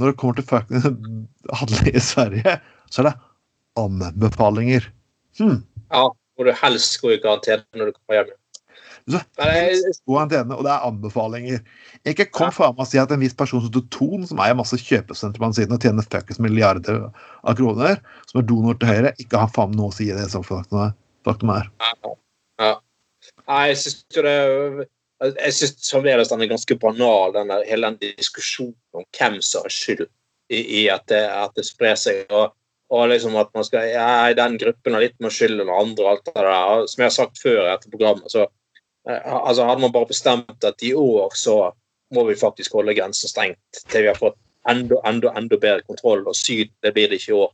Når det kommer til fuckings handle i Sverige, så er det anbefalinger. Hmm. Ja, hvor du helst gå i karantene når du kommer hjem. Så, Men antenne, og det er anbefalinger. Ikke kom Ja. faen meg og si at en viss person som Toton, som eier masse kjøpesentre på siden og tjener fuckings milliarder av kroner, som er donor til Høyre, ikke har faen noe å si i det som faktum er. Faktum er. ja. Nei, jeg syns jo det Jeg syns fremdeles den er ganske banal, den der, hele den diskusjonen om hvem som har skyld i, i at, det, at, det, sprer seg. og, og liksom at man skal ja, Den gruppen har litt mer skyld enn andre. alt det der. Som jeg har sagt før etter programmet, så eh, altså hadde man bare bestemt at i år så må vi faktisk holde grensen stengt til vi har fått enda, enda, enda bedre kontroll. Og Syden det blir det ikke i år.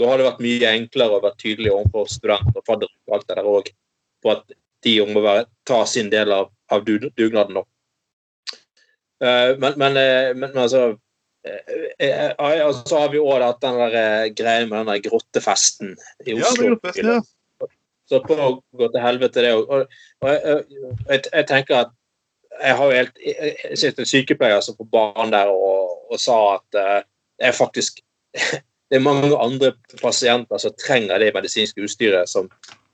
Da hadde det vært mye enklere å være tydelig overfor studenter og fadder og alt det der òg, på at de må være, ta sin del av, av dugnaden. Uh, men, men, uh, men, altså uh, Og så har vi òg den der greia med den der grottefesten i Oslo. Ja, ja. Så på å gå til helvete, det òg. Og jeg, jeg, tenker at jeg har jo helt jeg sitter en sykepleier som på banen der og, og sa at det er faktisk det er mange andre pasienter som trenger det medisinske utstyret som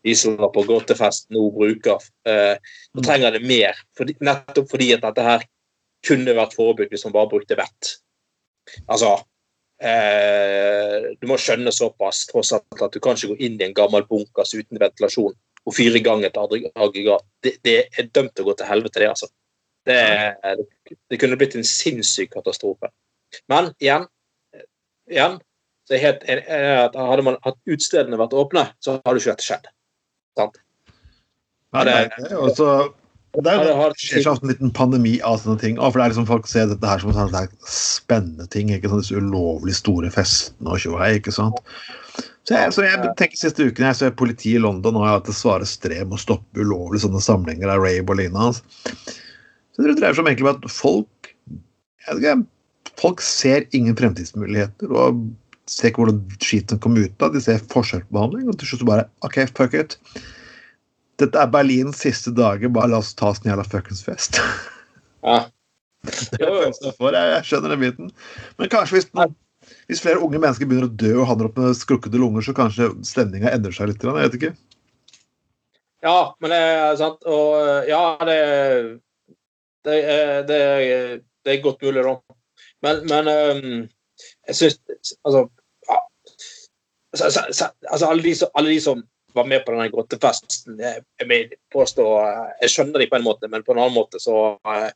de som var på grottefest nå bruker. Eh, og trenger det mer, nettopp fordi at dette her kunne vært forebygd hvis man bare brukte vett. Altså eh, Du må skjønne såpass tross alt at du kan ikke gå inn i en gammel bunkers uten ventilasjon og fyre i gang et aggregat. Det, det, er dømt til å gå til helvete, det, altså. Det, det kunne blitt en sinnssyk katastrofe. Men igjen, igjen så helt Hadde man hatt utstedene vært åpne, så hadde ikke dette skjedd. Sant? Ja, det, det, jo også, det er jo skjer seg en liten pandemi av sånne ting. for det er liksom Folk ser dette her som en sånn spennende ting. ikke sant, Disse ulovlig store festene og tjohei. ikke sant? Så jeg, så jeg tenker Siste uken jeg ser politiet i London og har hatt det svare strev med å stoppe ulovlige sånne samlinger av rave og lignende. Så det dreier seg om egentlig at folk jeg vet ikke, folk ser ingen fremtidsmuligheter. og ser ikke hvordan skiten kommer ut av. De ser forskjellsbehandling, og til slutt bare OK, fuck it. Dette er Berlins siste dager, bare la oss ta oss en jævla fuckings fest. Ja. Det er jeg, skjønner den biten. Men kanskje hvis, hvis, flere unge mennesker begynner å dø og havner opp med skrukkede lunger, så kanskje stemninga endrer seg litt? Jeg vet ikke. Ja, men det er sant. Og ja, det, det, det, det er godt mulig, da. Men, men um, jeg syns Altså altså, altså alle, de som, alle, de som, var med på denne grottefesten, jeg, jeg, påstå, jeg skjønner de på en måte, men på en annen måte så eh,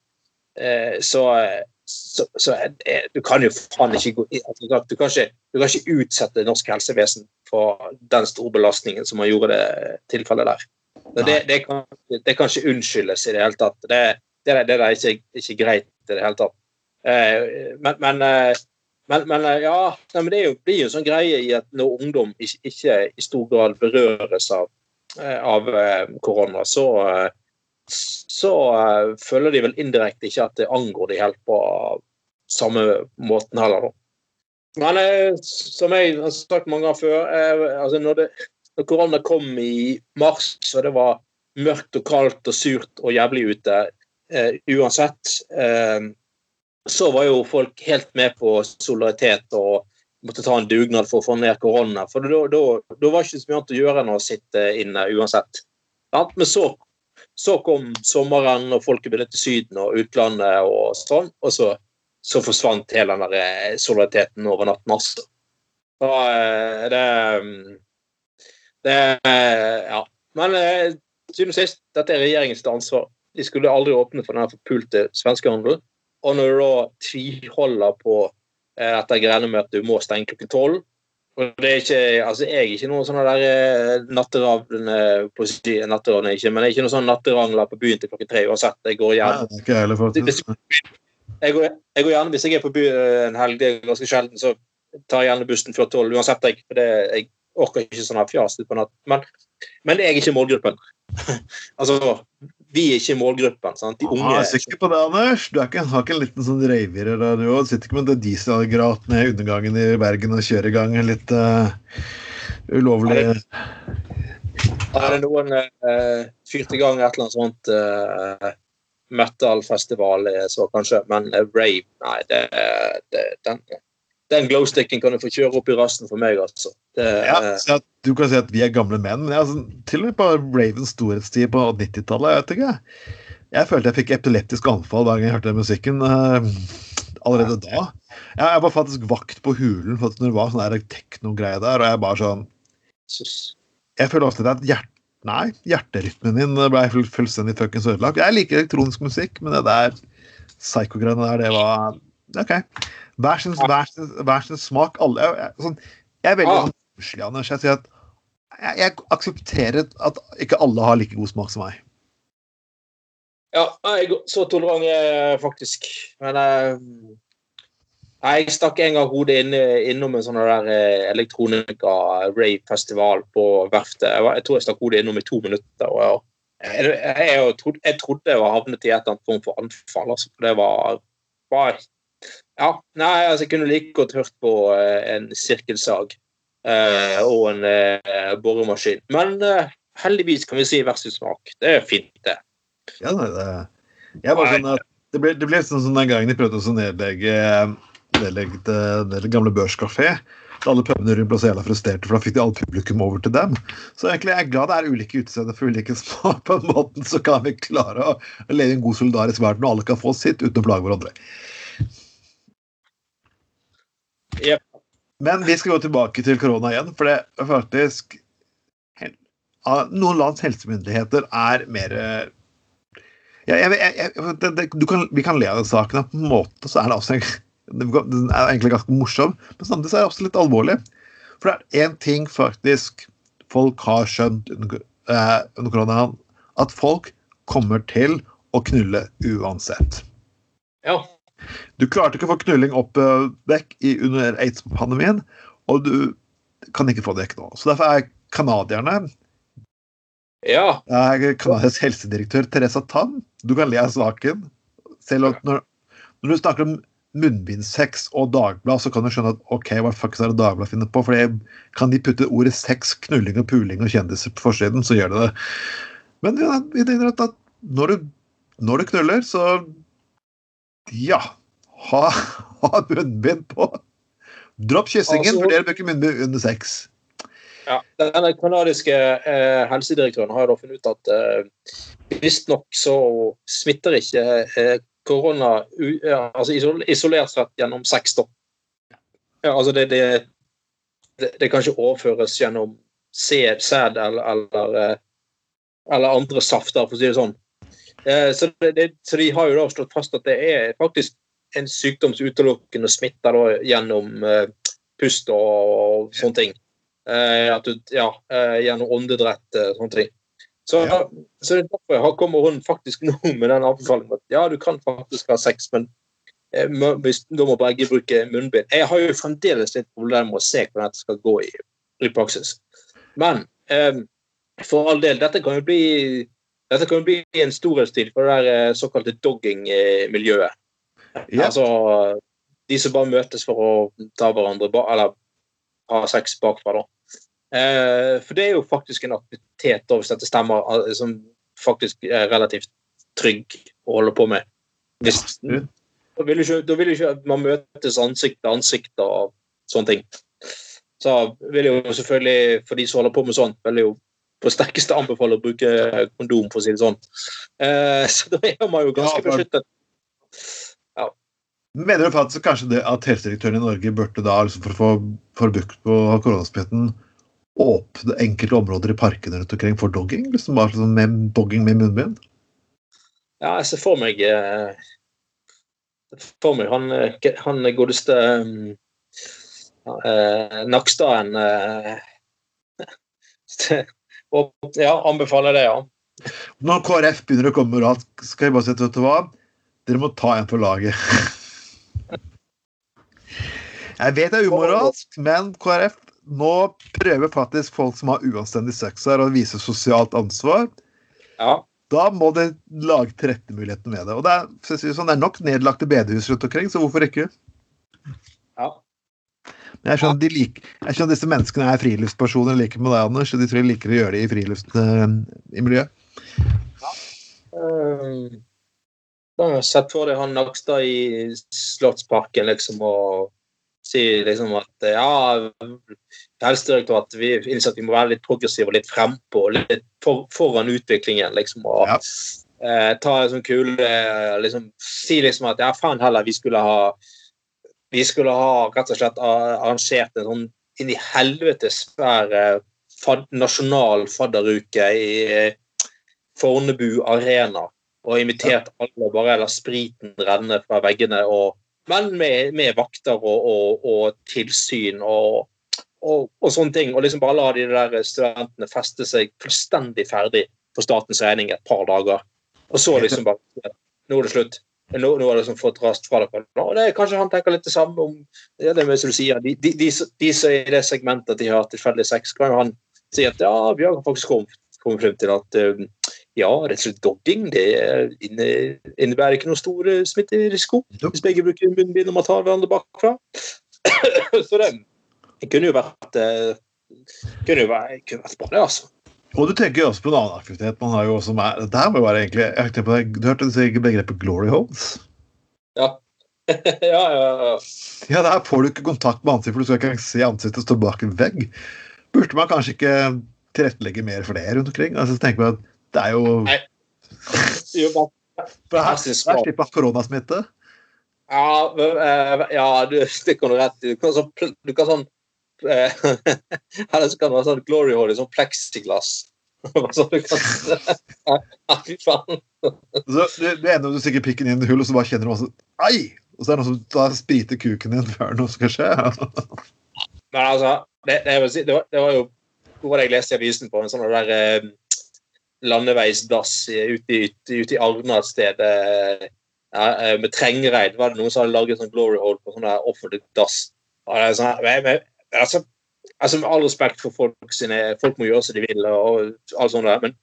så, så, så du kan jo faen ikke gå altså, du, kan ikke, du kan ikke utsette norsk helsevesen for den store belastningen som man gjorde det tilfellet der. Det, det, kan, det, kan, ikke unnskyldes i det hele tatt. Det, det, det er ikke, ikke, greit i det hele tatt. Eh, men, men eh, men, men eh, ja, nei, men det jo, blir jo en sånn greie i at når ungdom ikke, ikke i stor grad berøres av, eh, av eh, korona, så, så føler de vel indirekte ikke at det angår de helt på samme måten heller. Men som jeg har sagt mange ganger før, altså når, det, når korona kom i mars, så det var mørkt og kaldt og surt og jævlig ute, uansett så var jo folk helt med på solidaritet og måtte ta en dugnad for å få ned korona. For da, var det ikke så mye annet å gjøre enn å sitte inne uansett. Men så, så kom sommeren, og folk ville til Syden og utlandet og sånn, og så, så forsvant hele den der eh, solidariteten over natten. Altså. Så eh, det, det Ja. Men eh, siden sist, dette er regjeringens ansvar. De skulle aldri åpne for den forpulte svenskehandelen. Og når du da tviholder på eh, dette greiene med at du må stenge klokken tolv og det er ikke, altså Jeg er ikke noen sånne der natteravn på natteravn ikke, men jeg er ikke noen sånn natterangler på byen til klokken tre uansett. Jeg går gjerne. Jeg går, jeg går, gjerne, Hvis jeg er på byen eh, en helg, det er ganske sjelden, så tar jeg gjerne bussen før tolv uansett. Jeg, for det, jeg orker ikke sånn fjas på natt. Men, men jeg er ikke målgruppen. altså, vi er ikke målgruppen. sant? De unge... Jeg er sikker på det, Anders. Du ikke, har ikke en liten sånn reivirer der, du òg? Sitter ikke med en dieselgrat ned i undergangen i Bergen og kjører i gang en litt uh, ulovlig Er det, er det noen uh, fyrt i gang et eller annet sånt uh, metal-festival, så kanskje, men uh, rave Nei, det, det, den, den glowsticken kan du få kjøre opp i rassen for meg, altså. Det, ja, så du kan si at vi er gamle menn. men altså, til og med på Ravens storhetstid på 90-tallet. Jeg vet ikke. Jeg følte jeg fikk epileptisk anfall hver gang jeg hørte den musikken. Uh, allerede da. Jeg, jeg var faktisk vakt på Hulen for når det var sånn teknogreie der, og jeg bare sånn Jeg føler ofte at hjert, Nei, hjerterytmen din ble fullstendig fuckings ødelagt. Jeg liker elektronisk musikk, men det der psykogreiene der, det var OK. Hver sin, hver sin, hver sin smak. Alle jeg, sånn, jeg er veldig Ja. romslig, Anders. Jeg sier at jeg, jeg aksepterer at ikke alle har like god smak som meg. Ja, jeg så tolerant er jeg faktisk. Men jeg, jeg stakk en gang hodet inn, innom en sånn der eh, elektronika-rave-festival på verftet. Jeg, var, tror jeg stakk hodet innom i to minutter. og jeg, jeg, jeg, trodde, jeg trodde jeg var havnet i et eller annet form for anfall. Altså, det var bare Ja, nei, altså, jeg kunne like godt hørt på eh, en sirkelsag eh, og en eh, boremaskin. Men eh, heldigvis kan vi si versus smak. Det er fint, det. Ja, det, jeg var sånn at det ble, det ble sånn som den gangen de prøvde å nedlegge, nedlegge det, det gamle børskafé. Da alle pubene rundt så jævla frustrerte, for da fikk de alt publikum over til dem. Så egentlig er jeg glad det er ulike utesteder for ulike smak. På en måte så kan vi klare å leve i en god solidarisk verden, og alle kan få sitt uten å plage hverandre. Jep. Men vi skal gå tilbake til korona igjen, for det er faktisk Noen lands helsemyndigheter er mer ja, jeg, jeg, det, det, du kan, Vi kan le av den saken, på en måte så er det også den er egentlig ganske morsom, men samtidig så er det også litt alvorlig. For det er én ting faktisk folk har skjønt under, eh, under koronaen, at folk kommer til å knulle uansett. Ja. Du klarte ikke å få knulling opp eh, vekk i, under aids-pandemien, og du kan ikke få det vekk nå. Så derfor er canadierne Ja. er Canadias helsedirektør Teresa Tan. Du kan le av saken. Selv når, når du snakker om munnbindsex og Dagblad, så kan du skjønne at ok, hva fuck er det Dagblad finner på? For kan de putte ordet sex, knulling og puling og kjendiser på forsiden, så gjør de det. Men ja, vi tenker at når, du, når du knuller, så ja. Ha, ha munnbind på. Dropp kyssingen, Altså- vurder å bruke munnbind under sex. ja. Den kanadiske eh, helsedirektøren har da funnet ut at eh, visstnok så smitter ikke eh, korona u, altså isolert sett gjennom sex. da. Ja, altså det, det, det, det kan ikke overføres gjennom sæd, sæd eller, eller, eh, eller andre safter, for å si det sånn. Eh, så, det, så de har jo da slått fast at det er faktisk en sykdom som utelukkende smitter da gjennom eh, pust og, og sånne ting. Eh, du, ja, gjennom åndedrett, og sånne ting. Så, Ja. så det er derfor jeg kommer hun faktisk nå med den anbefalingen at ja, du kan faktisk ha sex, men hvis, da må begge bruke munnbind. Jeg har jo fremdeles litt problemer med å se hvordan dette skal gå i, i praksis. Men eh, for all del, dette kan jo bli dette kan jo bli en storhetstid for det der eh, såkalte dogging-miljøet. Ja. Altså de som bare møtes for å ta hverandre eller ha sex bakfra, da. Eh, for det er jo faktisk en aktivitet, da, hvis dette stemmer, som faktisk er relativt trygg å holde på med. Hvis, da vil jo ikke, ikke man møtes ansikt til ansikt og sånne ting. Så vil jo selvfølgelig, for de som holder på med sånt, vil jo på sterkeste anbefaler å bruke kondom, for å si det sånn. Eh, så da er man jo ganske Ja, beskyttet. beskyttet. Mener du faktisk kanskje det at helsedirektøren i Norge burde da, liksom for å få for bukt på koronasmitten, åpne enkelte områder i parkene rundt omkring for dogging? Liksom bare sånn med dogging med munnbind? Ja, jeg ser for meg eh, for meg han, eh, han godeste um, uh, Nakstaden eh, og, Ja, anbefaler det, ja. Når KrF begynner å komme moralsk, skal jeg bare si vet du hva? Dere må ta en for laget. Jeg vet det er umoralsk, men KrF nå prøver faktisk folk som har uanstendig sex her, å vise sosialt ansvar. ja. Da må de lage tilrettemuligheter med det. Og det er, sånn, det er nok nedlagte bedehus rundt omkring, så hvorfor ikke? ja. Men jeg skjønner, de lik, jeg skjønner disse menneskene er friluftspersoner like med deg, Anders. og De tror de liker å gjøre det i friluft eh, i miljøet. Um, da har jeg sett for deg han Nakstad i Slottsparken liksom og si liksom at ja, Helsedirektoratet vi innser at vi må være litt progressive og litt frempå litt for, foran utviklingen. liksom og Ja. eh, ta en sånn kule eh, liksom, Si liksom at ja, faen heller, vi skulle ha vi skulle ha rett og slett arrangert en sånn inn i helvete svær eh, fad, nasjonal fadderuke i eh, Fornebu arena og invitert alle og bare la spriten renne fra veggene. Og, men med, med vakter og, og, og tilsyn og, og, sånne ting. Og liksom bare la de der studentene feste seg fullstendig ferdig på statens regning et par dager. Og så liksom bare Nå er det slutt. Nå, nå har liksom fått rast fra dere. Og det er Kanskje han tenker litt det samme om ja, det med som du sier, de, de, de, de som er i det segmentet at de har tilfeldig sex, kan jo han si at ja, Bjørn har faktisk kommet, kommet frem til at um, ja, rett og slett dogging det innebærer ikke noen stor smitterisiko hvis begge bruker munnbind og man tar hverandre bakfra. Så det, det, kunne jo vært eh, kunne jo vært, kunne vært bra, det, altså. Og du tenker jo også på en annen aktivitet. man har jo som er det her må jo være egentlig, jeg på det, Du hørte du begrepet glory homes'? Ja. ja, ja, ja. Ja, Der får du ikke kontakt med ansiktet, for du skal ikke se ansiktet stå bak en vegg. Burde man kanskje ikke tilrettelegge mer for det rundt omkring? Altså, tenk på at det er jo Nei. jo for her, her slipper koronasmitte. Ja, eh, ja du, det kan du rett i. Du kan sånn, du kan sånn Eller så kan det være sånn glory hole i sånn pleksiglass. så du kan Fy faen. Så du, ender du stikker pikken inn i hull, og så bare kjenner du masse Ai! Og så er det noen som da spriter kuken din før noe skal skje. Men altså, det, det, var, det, var, jo Hvor var det jeg leste i avisen på? En sånn der eh, landeveisdass ute i, ute i Arna et sted eh, med Trengereid. var det Noen som hadde laget sånn glory hole på sånn offentlig dass. Sånn, men, altså, altså, Med all respekt for folk sine Folk må gjøre som de vil, og alt sånt der, men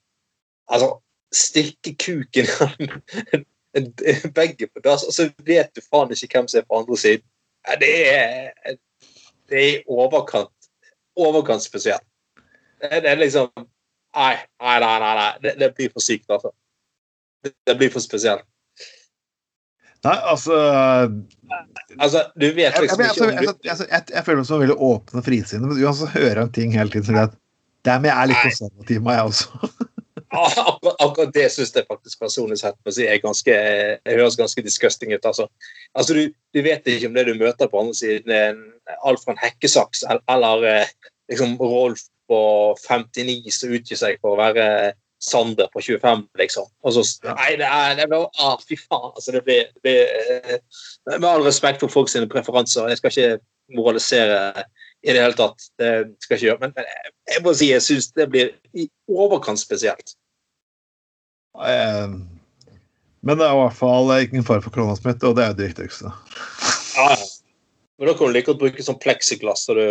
altså Stikke kuken begge på dass, og så vet du faen ikke hvem som er på andre siden. Det er, det er overkant overkant spesielt. Det, det er liksom Nei, nei, nei. nei. Det, det blir for sykt, altså. Det, det, blir for spesielt. Nei, altså Altså, du vet liksom jeg, jeg, jeg, ikke jeg, jeg, føler meg som veldig åpen og frisinnet, men uansett hører jeg en ting hele tiden som at der jeg er litt konservativ, meg, jeg også. akkurat, akkurat, det syns jeg faktisk personlig sett må si, er ganske, jeg høres ganske disgusting ut. Altså, altså du, du, vet ikke om det du møter på andre siden, er alt fra en hekkesaks eller, eller eh, liksom Rolf på 59 som utgir seg for å være Sander på 25, liksom. Og så, nei, det er, det er ah, Fy faen. altså det blir, det blir, eh, Med all respekt for folks preferanser, jeg skal ikke moralisere i det hele tatt. Det skal jeg ikke gjøre. Men, men jeg må si jeg syns det blir i overkant spesielt. Eh, men det er i hvert fall ingen fare for koronasmitte, og det er det viktigste. Ja, Men da kan du like godt bruke sånn pleksiglass, så du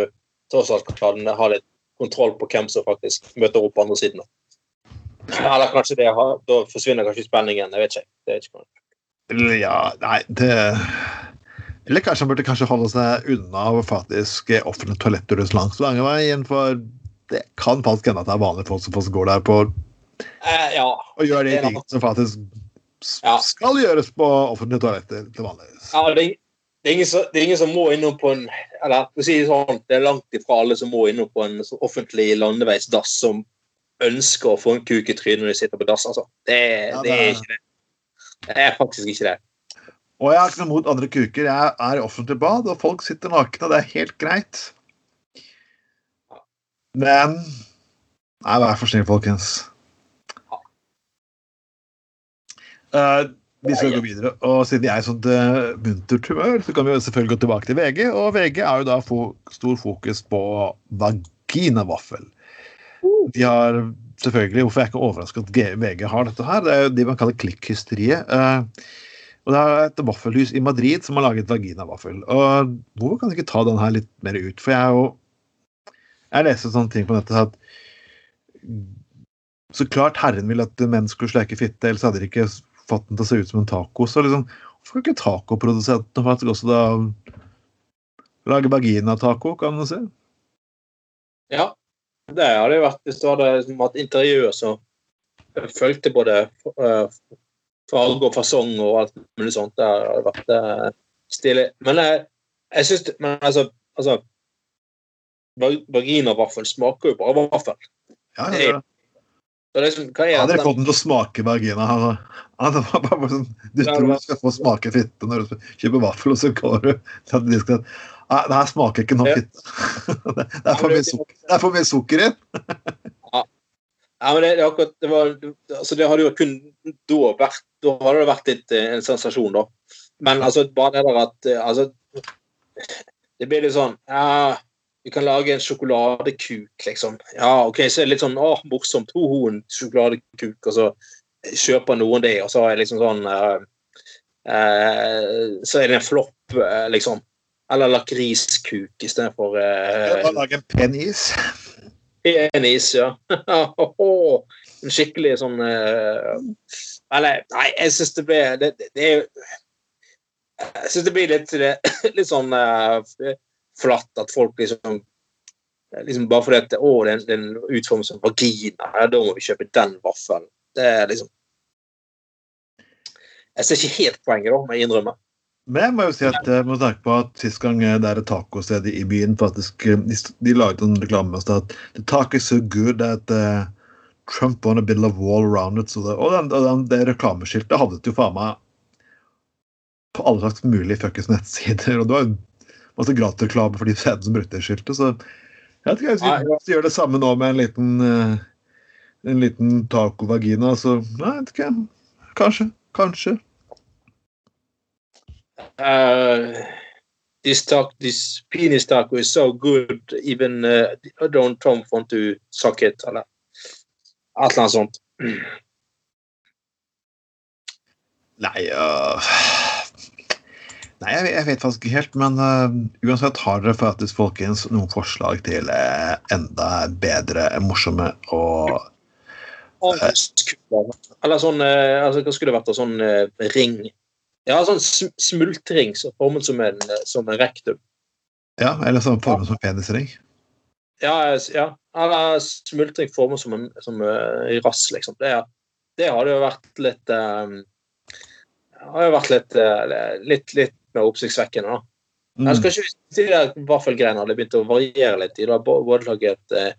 tross alt kan ha litt kontroll på hvem som faktisk møter opp på andre siden. Eller kanskje det Da forsvinner kanskje spenningen. Jeg vet ikke. Det er ikke ja, nei, det Eller kanskje han burde kanskje holde seg unna faktisk offentlige toaletter langs langeveien, for det kan faktisk hende at det er vanlige folk som faktisk går der på eh, ja, og gjør de tingene som faktisk ja. skal gjøres på offentlige toaletter til vanlig. Ja, det, det er, som, det er, ingen som, må innom på en eller for å si sånn, Det er langt ifra alle som må innom på en offentlig landeveisdass som ønsker å få en kuk i trynet når de sitter på dass. Altså. Det, ja, det, er ikke det. Det er faktisk ikke det. Og jeg har ikke noe mot andre kuker. Jeg er i offentlig bad, og folk sitter nakne. Det er helt greit. Men Nei, vær for snill, folkens. Uh, vi skal gå videre. Og siden jeg er i sånt uh, muntert humør, så kan vi jo selvfølgelig gå tilbake til VG. Og VG er jo da fo stor fokus på vaginavaffel. De har selvfølgelig, Hvorfor er jeg ikke overrasket at VG har dette her? Det er jo de man kaller klikkhysteriet. Uh, og det er et vaffelhus i Madrid som har laget vaginavaffel. Og hvorfor kan de ikke ta den her litt mer ut? For jeg er jo Jeg leste sånne ting på nettet at så klart Herren vil at menn skulle sleike fitte, ellers hadde de ikke fått den til å se ut som en taco. Så liksom, hvorfor kan ikke tacoprodusentene faktisk også da lage vagina-taco, kan du si? Ja, det hadde jo vært hvis du hadde liksom hatt intervjuer som fulgte både uh, farge og fasong og alt mulig sånt. Det hadde vært uh, stilig. Men jeg, jeg syns Men altså, altså Berginervaffel smaker jo bare vaffel. Ja, ja, ja. Det liksom, hva er hadde dette? fått den til å smake vagina. ja, det var bare sånn, du tror du skal få smake fitte når du kjøper vaffel, og så går du til skal Nei, det her smaker ikke nok Ja. fitte. Det det er for mye sukker, det er for mye sukker i. Ja, men det, det, akkurat, det, var, altså det hadde jo kun da vært Da hadde det vært litt eh, en sensasjon, da. Men altså, bare det der at eh, altså, Det blir litt sånn Ja, vi kan lage en sjokoladekuk, liksom. Ja, OK, så er det litt sånn Å, morsomt. Ho-ho, en sjokoladekuk. Og så kjøper noen det, og så er det liksom sånn eh, eh, Så er det en flopp, eh, liksom. Eller lakriskuk istedenfor uh, Bare lage en pen is. Penis, ja. en skikkelig sånn eh, Eller, nei, jeg syns det ble det, det, det er jo Jeg syns det blir litt, litt sånn uh, flatt at folk liksom liksom Bare fordi at å, er en utformes som vagina, ja, da må vi kjøpe den vaffelen. Det er liksom Jeg ser ikke helt poenget, da, må jeg innrømme. Men jeg må jo si at jeg må tenke på at sist gang eh, det er et tacosted i byen faktisk, eh, De, de laget en reklame med at The taco is so good at uh, Trump won a bit of wall around it. Så det, og den, den, det reklameskiltet hadde det jo faen meg på alle slags mulige fuckings nettsider. Og det var jo masse gratisreklame for de fedene som brukte det skiltet. Så jeg vet ikke, hvis hvis gjør det samme nå med en liten uh, en liten taco-vagina, så Nei, jeg vet ikke. Kanskje. Kanskje. Uh, this talk, this penis taco is so good, even uh, don't Trump want to suck it, eller et eller annet sånt. Nei uh, Nei, jeg, jeg vet faktisk ikke helt, men uh, uansett har dere faktisk folkens noen forslag til øh, enda bedre, morsomme og. Eller sånn altså, Hva skulle det vært? Sånn ring. Ja, sånn sm smultring som formet som en, uh, som en rektum. Ja, eller sånn formet som penisring. Ja, ja. Eller smultring formet som en som, uh, rass, liksom. Det, det hadde jo vært litt um, Hadde jo vært litt, uh, litt, litt mer oppsiktsvekkende, da. Mm. Jeg skal ikke si at vaffelgreiene hadde begynt å variere litt. De har både laget eh,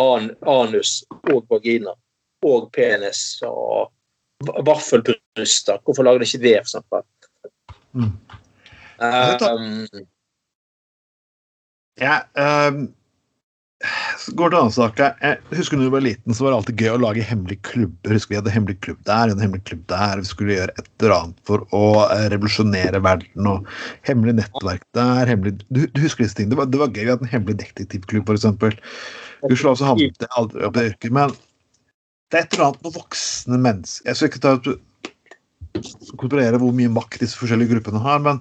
an, anus og vagina og penis og vaffelbryster. Hvorfor lager de ikke det, for eksempel? Mm. Um, Ja, um, så går til en annen sak. Jeg husker når du var liten, så var det alltid gøy å lage hemmelige klubber. Husker Vi hadde hemmelig klubb der, en hemmelig klubb der. Vi skulle gjøre et eller annet for å eh, revolusjonere verden. og Hemmelig nettverk der. hemmelig... Du, du husker disse tingene? Det var, det var gøy. Vi hadde en hemmelig detektivklubb, f.eks. Gudskjelov så havnet jeg aldri opp i det yrket. Men det er et eller annet med voksne mennesker Jeg skal ikke ta kontrollere hvor mye makt disse forskjellige gruppene har, men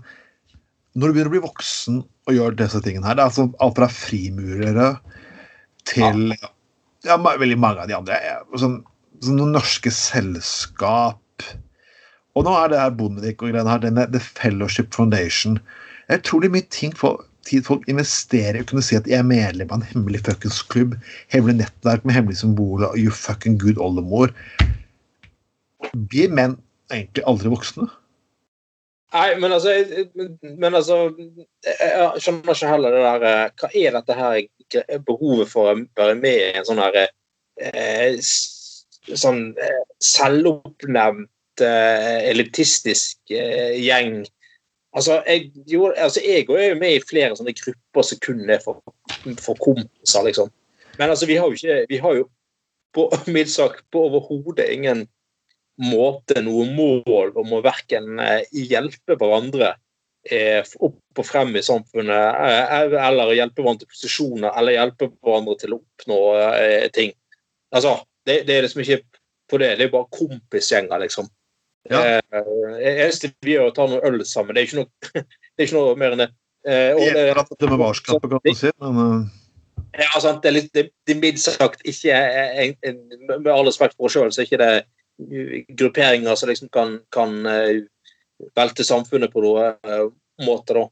når du begynner å bli voksen og gjør disse tingene her, det er altså alt fra frimurere til ja, ja veldig mange av de andre. Sånn, sånn noen norske selskap. Og nå er det her Bondevik og greiene her, denne The Fellowship Foundation. Jeg tror det er mye ting for, tid folk investerer i å kunne si at de er medlem av en hemmelig fuckings klubb, hemmelig nettverk med hemmelige symboler og you fucking good oldemor. Blir menn egentlig aldri voksne? nei, men altså, jeg- men, altså Jeg jeg skjønner ikke heller det der eh, Hva er dette her behovet for å være med i en sånn her eh, sånn eh, selvoppnevnt eh, elitistisk gjeng Altså, jeg, jo, altså, jeg er jo med i flere sånne grupper som kun er for, for kompiser, liksom. Men altså, vi har jo ikke Vi har jo på mildt sagt på overhodet ingen måte noe mål om å verken eh, hjelpe hverandre eh, opp og frem i samfunnet, eh, eller hjelpe hverandre til posisjoner, eller hjelpe hverandre til å oppnå eh, ting. Altså, det, det er liksom ikke på det. Det er bare kompisgjenger, liksom. Ja. Eh, eneste vi gjør, er å ta noe øl sammen. Det er ikke noe, det er ikke noe mer enn det. Eh, og det, Det med varskapet, kan du si. Men, uh, ja, sant, det er litt, det, det er mildt sagt ikke en, en, Med all respekt for oss sjøl, så er ikke det grupperinger som liksom kan, kan uh, velte samfunnet på noen uh, måte, da.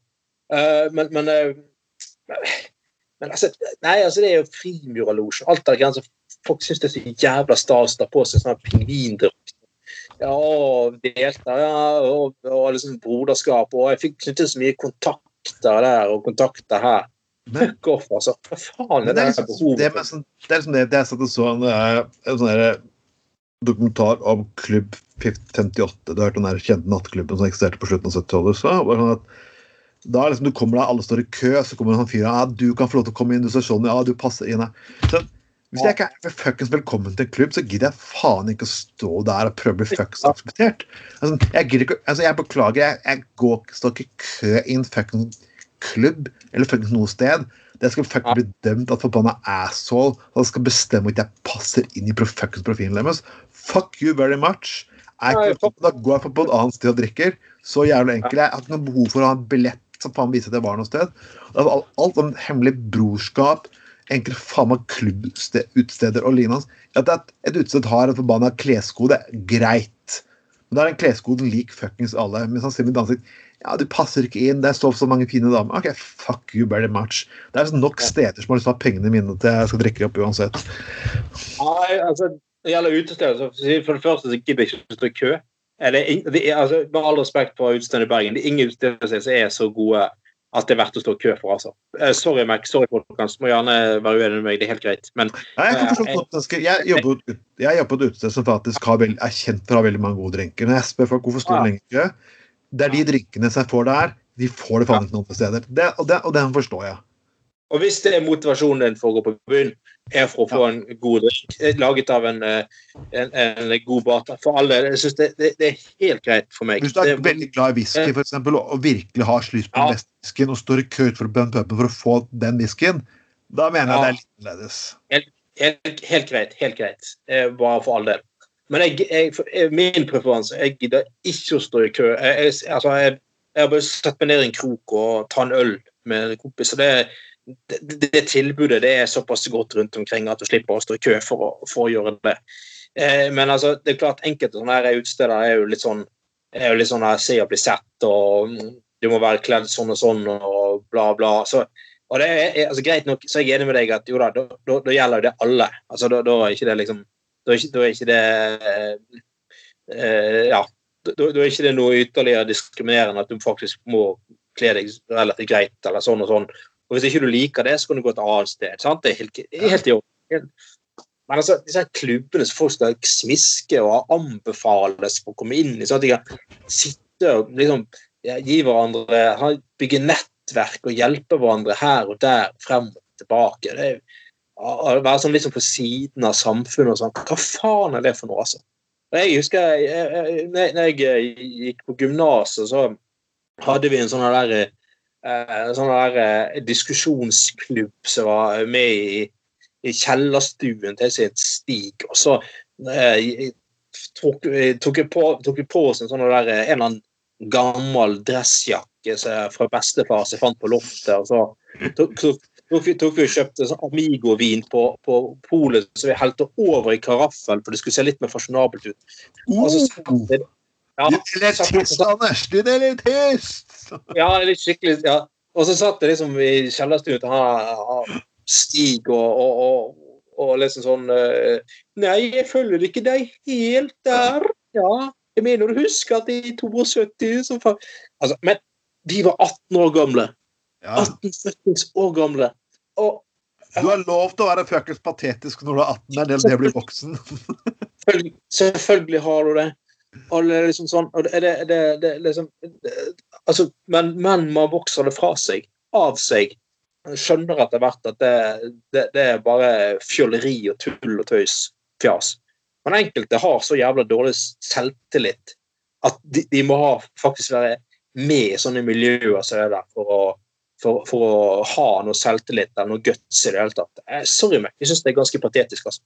Uh, men men, uh, men altså, nei, altså, det er jo frimurerlosjen. Alt det grenser. folk syns det er så jævla stas å ta på seg sånn pingvindrakt. Ja, og delta, ja, og, og liksom broderskap. Og jeg fikk knyttet så mye kontakter der og kontakter her. Men, Fuck off, altså. Hva faen er det, er liksom, behovet det, sånn, det er liksom det, det jeg satt og så en, en sånn dokumentar om Klubb 58. Du har hørt den der kjente nattklubben som eksisterte på slutten av 70-tallet. Sånn at da liksom du kommer der, alle står i kø, så kommer det en sånn fyr ja, du kan få lov til å komme inn, du ser sånn, ja, du passer inn her. Så, hvis jeg ikke er fuckings velkommen til en klubb, så gidder jeg faen ikke å stå der og prøve å bli fuckings akseptert. Altså, jeg, ikke, altså, jeg beklager, jeg, jeg går, står ikke i kø i en fuckings klubb eller fuckings noe sted. Det skal fuckings bli dømt at forbanna asshole og skal bestemme at jeg passer inn i fuckings profilen deres. Fuck you very much. Jeg, da går jeg på et annet sted og drikker. Så jævlig enkelt. Jeg har ikke noe behov for å ha en billett som faen viser at jeg var noe sted. Alt, alt om hemmelig brorskap enkelte faen meg klubbutsteder og lignende. At et utested har en forbanna kleskode, greit. Men da er den kleskoden lik fuckings alle. Men sier med ansikt ja, du passer ikke inn, det står så mange fine damer. OK, fuck you very much. Det er nok steder som har lyst til å ha pengene mine til jeg skal drikke opp uansett. Nei, altså, det gjelder utesteder, så for det første så gidder jeg ikke å stå i kø. Det, det, altså, med all respekt for utestedene i Bergen, det er ingen utesteder som er så gode at det er verdt å stå i kø for. altså. Uh, sorry, Mac. Sorry, folkens. Må gjerne være uenig med meg. Det er helt greit. Men, Nei, jeg, kan uh, jeg, jeg jobber på et utested som faktisk veld, er kjent for å ha veldig mange gode drinker. Når jeg spør folk hvorfor står ja. lenge i kø, det er de drinkene som jeg får der, de får det faen ikke noen steder. Det, og, det, og den forstår jeg. Og hvis det er motivasjonen din for å gå på byen, er for å få en god drink eh, laget av en, eh, en, en god bata. For alle. Jeg synes det, det, det, er helt greit for meg. Hvis du er det, veldig glad i whisky for eksempel, og virkelig har lyst på ja. whiskyen og står i kø for puben for å få den whiskyen, da mener jeg ja. det er litt annerledes. Helt, helt, helt, greit. Helt greit. Bare for all del. Men jeg, jeg, min preferanse Jeg gidder ikke å stå i kø. Jeg, altså, jeg, jeg har bare satt meg ned i en krok og ta en øl med en kompis. og det er det, det, tilbudet det er såpass godt rundt omkring at du slipper å stå i kø for å, for å gjøre det. Eh, men altså, det er klart enkelte sånne her utesteder er jo litt sånn er jo litt sånn her, se og bli sett, og du må være kledd sånn og sånn, og bla, bla. Så, og det er, altså, Greit nok, så er jeg enig med deg at jo da, da, gjelder jo det alle. Altså, da, er ikke det liksom Da er ikke, er ikke det eh, Ja. Da, er ikke det noe ytterligere diskriminerende at du faktisk må kle deg relativt greit, eller sånn og sånn, og Hvis ikke du liker det, så kan du gå et annet sted. Sant? Det er helt, i orden. Men altså, disse klubbene som folk skal smiske og anbefales for å komme inn i, sånn at de kan sitte og liksom, gi hverandre Bygge nettverk og hjelpe hverandre her og der, frem og tilbake. det er å være sånn liksom på siden av samfunnet og sånn. Hva faen er det for noe, altså? Jeg husker jeg, når jeg gikk på gymnaset, så hadde vi en sånn der en sånn der eh, diskusjonsklubb som var med i, i kjellerstuen til sin Stig. Og så eh, tok, tok, jeg på, tok en sånn der, en eller annen gammel dressjakke fra bestefar som jeg fant på loftet. og så tok, tok, tok vi, og kjøpte sånn Amigo-vin på, på polet som vi helte over i karaffel for det skulle se litt mer fasjonabelt ut. Og så, ja, litt Anders! Du litt tyst! ja, litt skikkelig ja. Og så satt jeg liksom i kjellerstua til han Stig og, og, og, og, liksom sånn uh, Nei, jeg følger ikke deg helt der. Ja, jeg mener du husker at i 72 så altså, Men de var 18 år gamle. Ja. 18 år gamle. Og du har lov til å være fuckings patetisk når du er 18, er det blir voksen. selvfølgelig, Selvfølgelig har du det. Og det er liksom sånn og det, det, det, det liksom, altså, men, men, man vokser det fra seg, av seg. Skjønner etter hvert at det, er bare fjolleri og tull og tøys. Fjas. Men enkelte har så jævla dårlig selvtillit at de, de må ha, faktisk være med i sånne miljøer som er der for å, for, for å ha noe selvtillit eller noe guts i det hele tatt. Eh, sorry, meg. Jeg syns det er ganske patetisk. altså.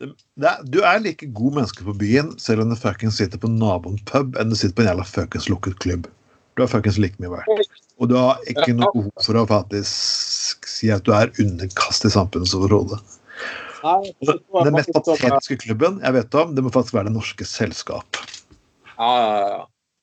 Er, du er like god menneske på byen selv om du fuckings sitter på naboens pub enn du sitter på en jævla fuckings lukket klubb. Du er fuckings like mye verdt. Og du har ikke noe behov for å faktisk si at du er underkastet samfunnets overhode. Den mest patetiske klubben jeg vet om, det må faktisk være Det Norske Selskap. Ja, ja, ja.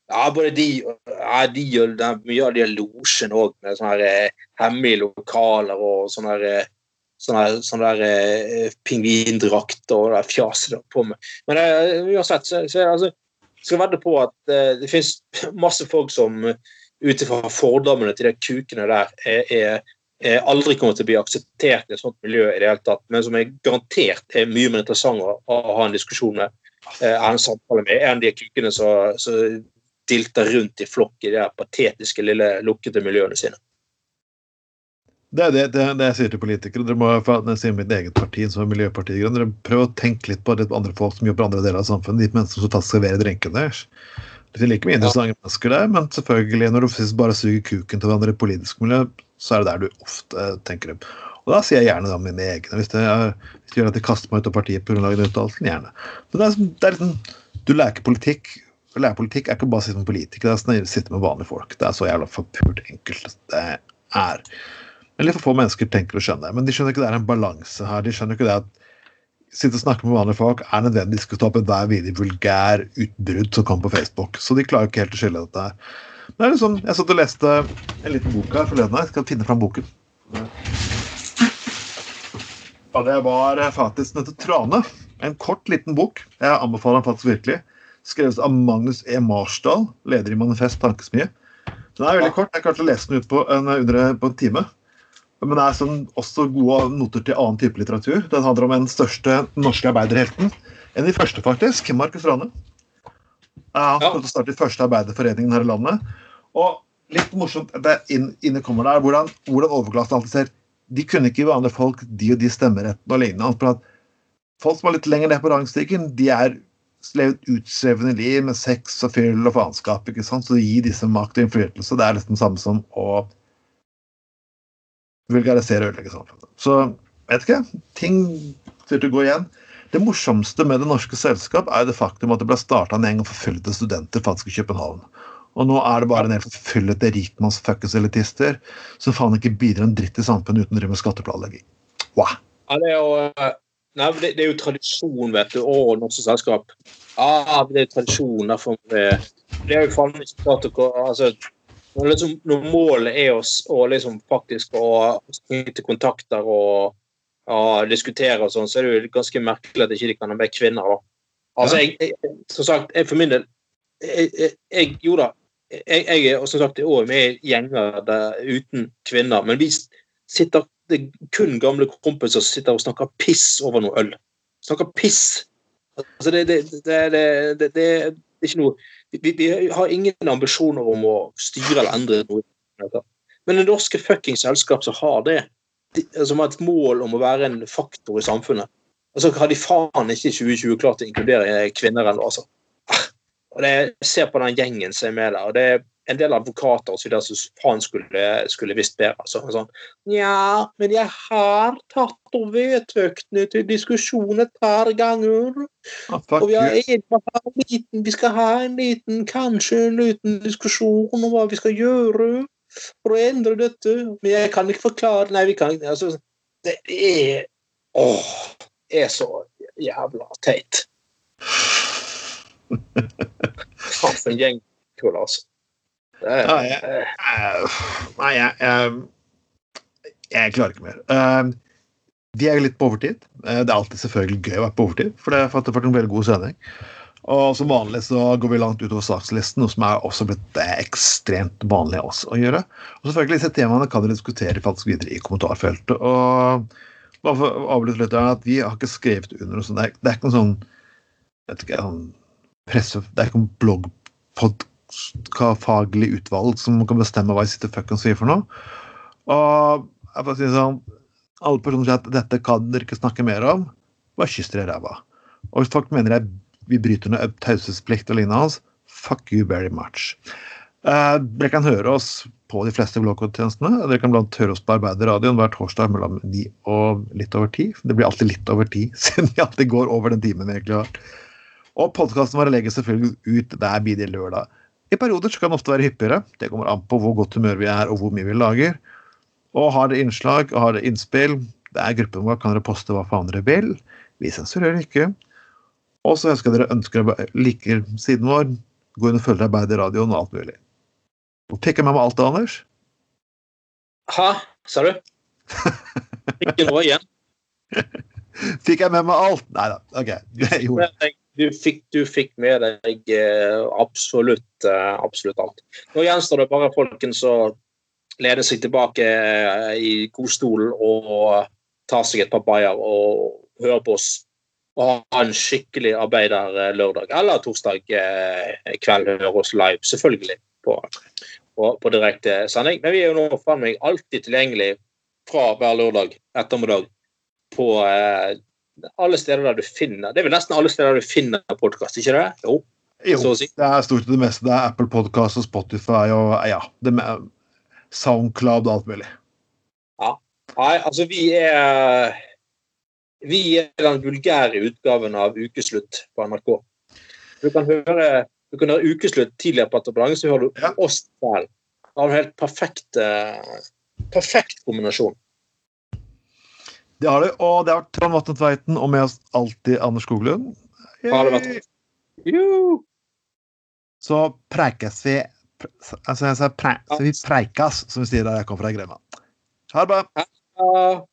Ja, både de, ja, de og mye av de losjene òg, med sånne her, eh, hemmelige lokaler og sånne her, eh, der, sånne der, eh, pingvindrakter og det fjaset på med. Men eh, uansett, så, så altså, skal vedde på at eh, det finnes masse folk som ut ifra fordommene til de kukene der er, er er, aldri kommer til å bli akseptert i et sånt miljø i det hele tatt, men som er garantert er mye mer interessant å, å ha en diskusjon med, eh, en samtale med, enn de kukene som dilter rundt i flokk i de patetiske, lille, lukkede miljøene sine. Det er det, det, det jeg sier til politikere. Dere må, jeg sier mitt eget parti, som er Miljøpartiet dere prøv å tenke litt på det andre folk som jobber i andre deler av samfunnet. De menneskene som faktisk serverer drinkene deres. Det er like mye interessante ja. mennesker der, men selvfølgelig, når du bare suger kuken til hverandre i politisk miljø, så er det der du ofte tenker dem. Og da sier jeg gjerne da mine egne. Hvis det, er, hvis det gjør at de kaster meg ut av partiet pga. den uttalelsen, gjerne. Men det er, det er liksom, du lærer politikk. Å lære politikk er ikke bare å sitte med politikere, det er å sitte med vanlige folk. Det er så jævla forpult enkelt det er. Men litt for få mennesker tenker å skjønne det. Men de skjønner ikke det er en balanse her. De skjønner ikke det at sitte og snakke med vanlige folk er nødvendig å ta opp enhver videre vulgær utbrudd som kommer på Facebook. Så de klarer ikke helt å skille dette her. Det er liksom, Jeg satt og leste en liten bok her forleden. Jeg skal finne fram boken. Og det var faktisk den heter Trane. En kort, liten bok. Jeg anbefaler den faktisk virkelig. Skrevet av Magnus E. Marsdal, leder i Manifest Tankesmie. Den er veldig kort. Jeg klarte å lese den ut på en, under, på en time. Men det er sånn, også gode noter til annen type litteratur. Den handler om den største norske arbeiderhelten. En av de første, faktisk. Markus Rane. Han ja. startet første arbeiderforeningen her i landet. Og litt morsomt det inn, inne kommer der, hvordan, hvordan overklassen alltid ser De kunne ikke gi vanlige folk de og de stemmerettene og lignende. Folk som er litt lenger ned på rangstigen, de er levd utsvevende liv med sex og fyll og faenskap. Så å gi disse makt og innflytelse, det er nesten det samme som å vulgarisere og ødelegge samfunnet. Så vet ikke. Ting ser til å gå igjen. Det morsomste med Det norske selskap er det faktum at det ble starta en gjeng forfulgte studenter faktisk i København. Og nå er det bare en del forfølgede rikmannsfuckings elitister som faen ikke bidrar en dritt i samfunnet uten å drive med skatteplanlegging. Wow. Ja, det er jo, eh, det, er jo tradisjon, vet du. Å, norske selskap. Ja, det er tradisjon. derfor det er jo faen ikke klart å altså, når, liksom, når målet er å, å liksom faktisk å knytte kontakter og, og diskutere og sånn, så er det jo ganske merkelig at ikke de kan ha med kvinner. da. Altså, jeg, jeg, som sagt, jeg for min del jeg, jeg, jeg Jo da, jeg, jeg er som sagt òg med i gjenger der, uten kvinner, men vi sitter det er kun gamle kompiser som sitter og snakker piss over noe øl. Snakker piss. Altså, det, det, det, det er ikke noe vi, vi, har ingen ambisjoner om å styre eller endre noe. Men det norske fuckings selskap som har det, som har et mål om å være en faktor i samfunnet, og så har de faen ikke i 2020 klart å inkludere kvinner ennå, altså. Og det, ser på den gjengen som er med der, og det er en del advokater og så videre som faen skulle, skulle visst bedre. Altså. Sånn, Nja, men jeg har tatt og vedtøktene til diskusjon et par ganger. Ah, og vi, liten, vi, skal ha en liten, kanskje en liten diskusjon om hva vi skal gjøre for å endre dette. Men jeg kan ikke forklare Nei, vi kan ikke altså, Det er Åh, det er så jævla teit. For en gjeng tull, altså. Nei, jeg, nei, jeg, jeg, jeg, klarer ikke mer. De er jo litt på overtid. Det er alltid selvfølgelig gøy å være på overtid, for det har vært en veldig god sending. Og som vanlig så går vi langt utover sakslisten, noe som er også blitt eh, ekstremt vanlig også å gjøre. Og selvfølgelig disse temaene kan dere diskutere faktisk videre i kommentarfeltet. Og bare for å avslutte litt, at vi har ikke skrevet under noe sånt. Det er, ikke noen sånn ikke, sånn presse, Det er ikke noen bloggpod faglig utvalg som kan bestemme hva jeg sitter fuckings sier for noe. Og jeg får si sånn Alle personer sier at dette kan dere ikke snakke mer om. Bare kyss dere i ræva. Og hvis folk mener jeg, vi bryter noe taushetsplikt og lignende, fuck you very much. Uh, dere kan høre oss på de fleste bloggtjenestene. Dere kan blant høre oss på Arbeiderradioen hver torsdag mellom ni og litt over ti. Det blir alltid litt over ti, siden vi alltid går over den timen egentlig. Og podkasten vår legger selvfølgelig ut der bidige lørdag. I perioder så kan det ofte være hyppigere. Det kommer an på hvor godt humør vi er og hvor mye vi lager. Og har dere innslag og har dere innspill, det er gruppen vår, kan dere poste hva faen dere vil. Vi sensurerer ikke. Og så ønsker dere ønsker liker siden vår, gå inn og følge Arbeiderradioen og alt mulig. Og fikk jeg med meg alt det, Anders? Hæ? Sa du? Ikke noe igjen? Fikk jeg med meg alt? Nei da. OK. Jeg gjorde det du fikk, du fikk med deg eh, absolutt, eh, absolutt alt. Nå gjenstår det bare folkens å lene seg tilbake eh, i godstolen og ta seg et par bayer og høre på oss. Og ha en skikkelig arbeiderlørdag eller torsdag kveld. Høre oss live, selvfølgelig, på, på, på direkte sending. Men vi er jo nå faen alltid tilgjengelig fra hver lørdag ettermiddag på alle steder der du finner Det er vel nesten alle steder der du finner podkast, ikke det? Jo. Jo, si. det er stort sett det meste. Det er Apple Podcast og Spotify og ja, Soundcloud og alt mulig. Nei, altså vi er Vi er den vulgære utgaven av Ukeslutt på NRK. Du kan høre, du kan høre Ukeslutt tidligere på ettermiddagen, så hører du Ja. oss der. Det har en helt perfekt eh, perfekt kombinasjon. Det har du. og det har vært Trond Vatne Tveiten og med oss alltid Anders Skoglund. Har det vært- Jo. Så preikes vi pre- Altså, pre, så vi preikas, som vi sier der jeg kommer fra Grema. Ha det bra.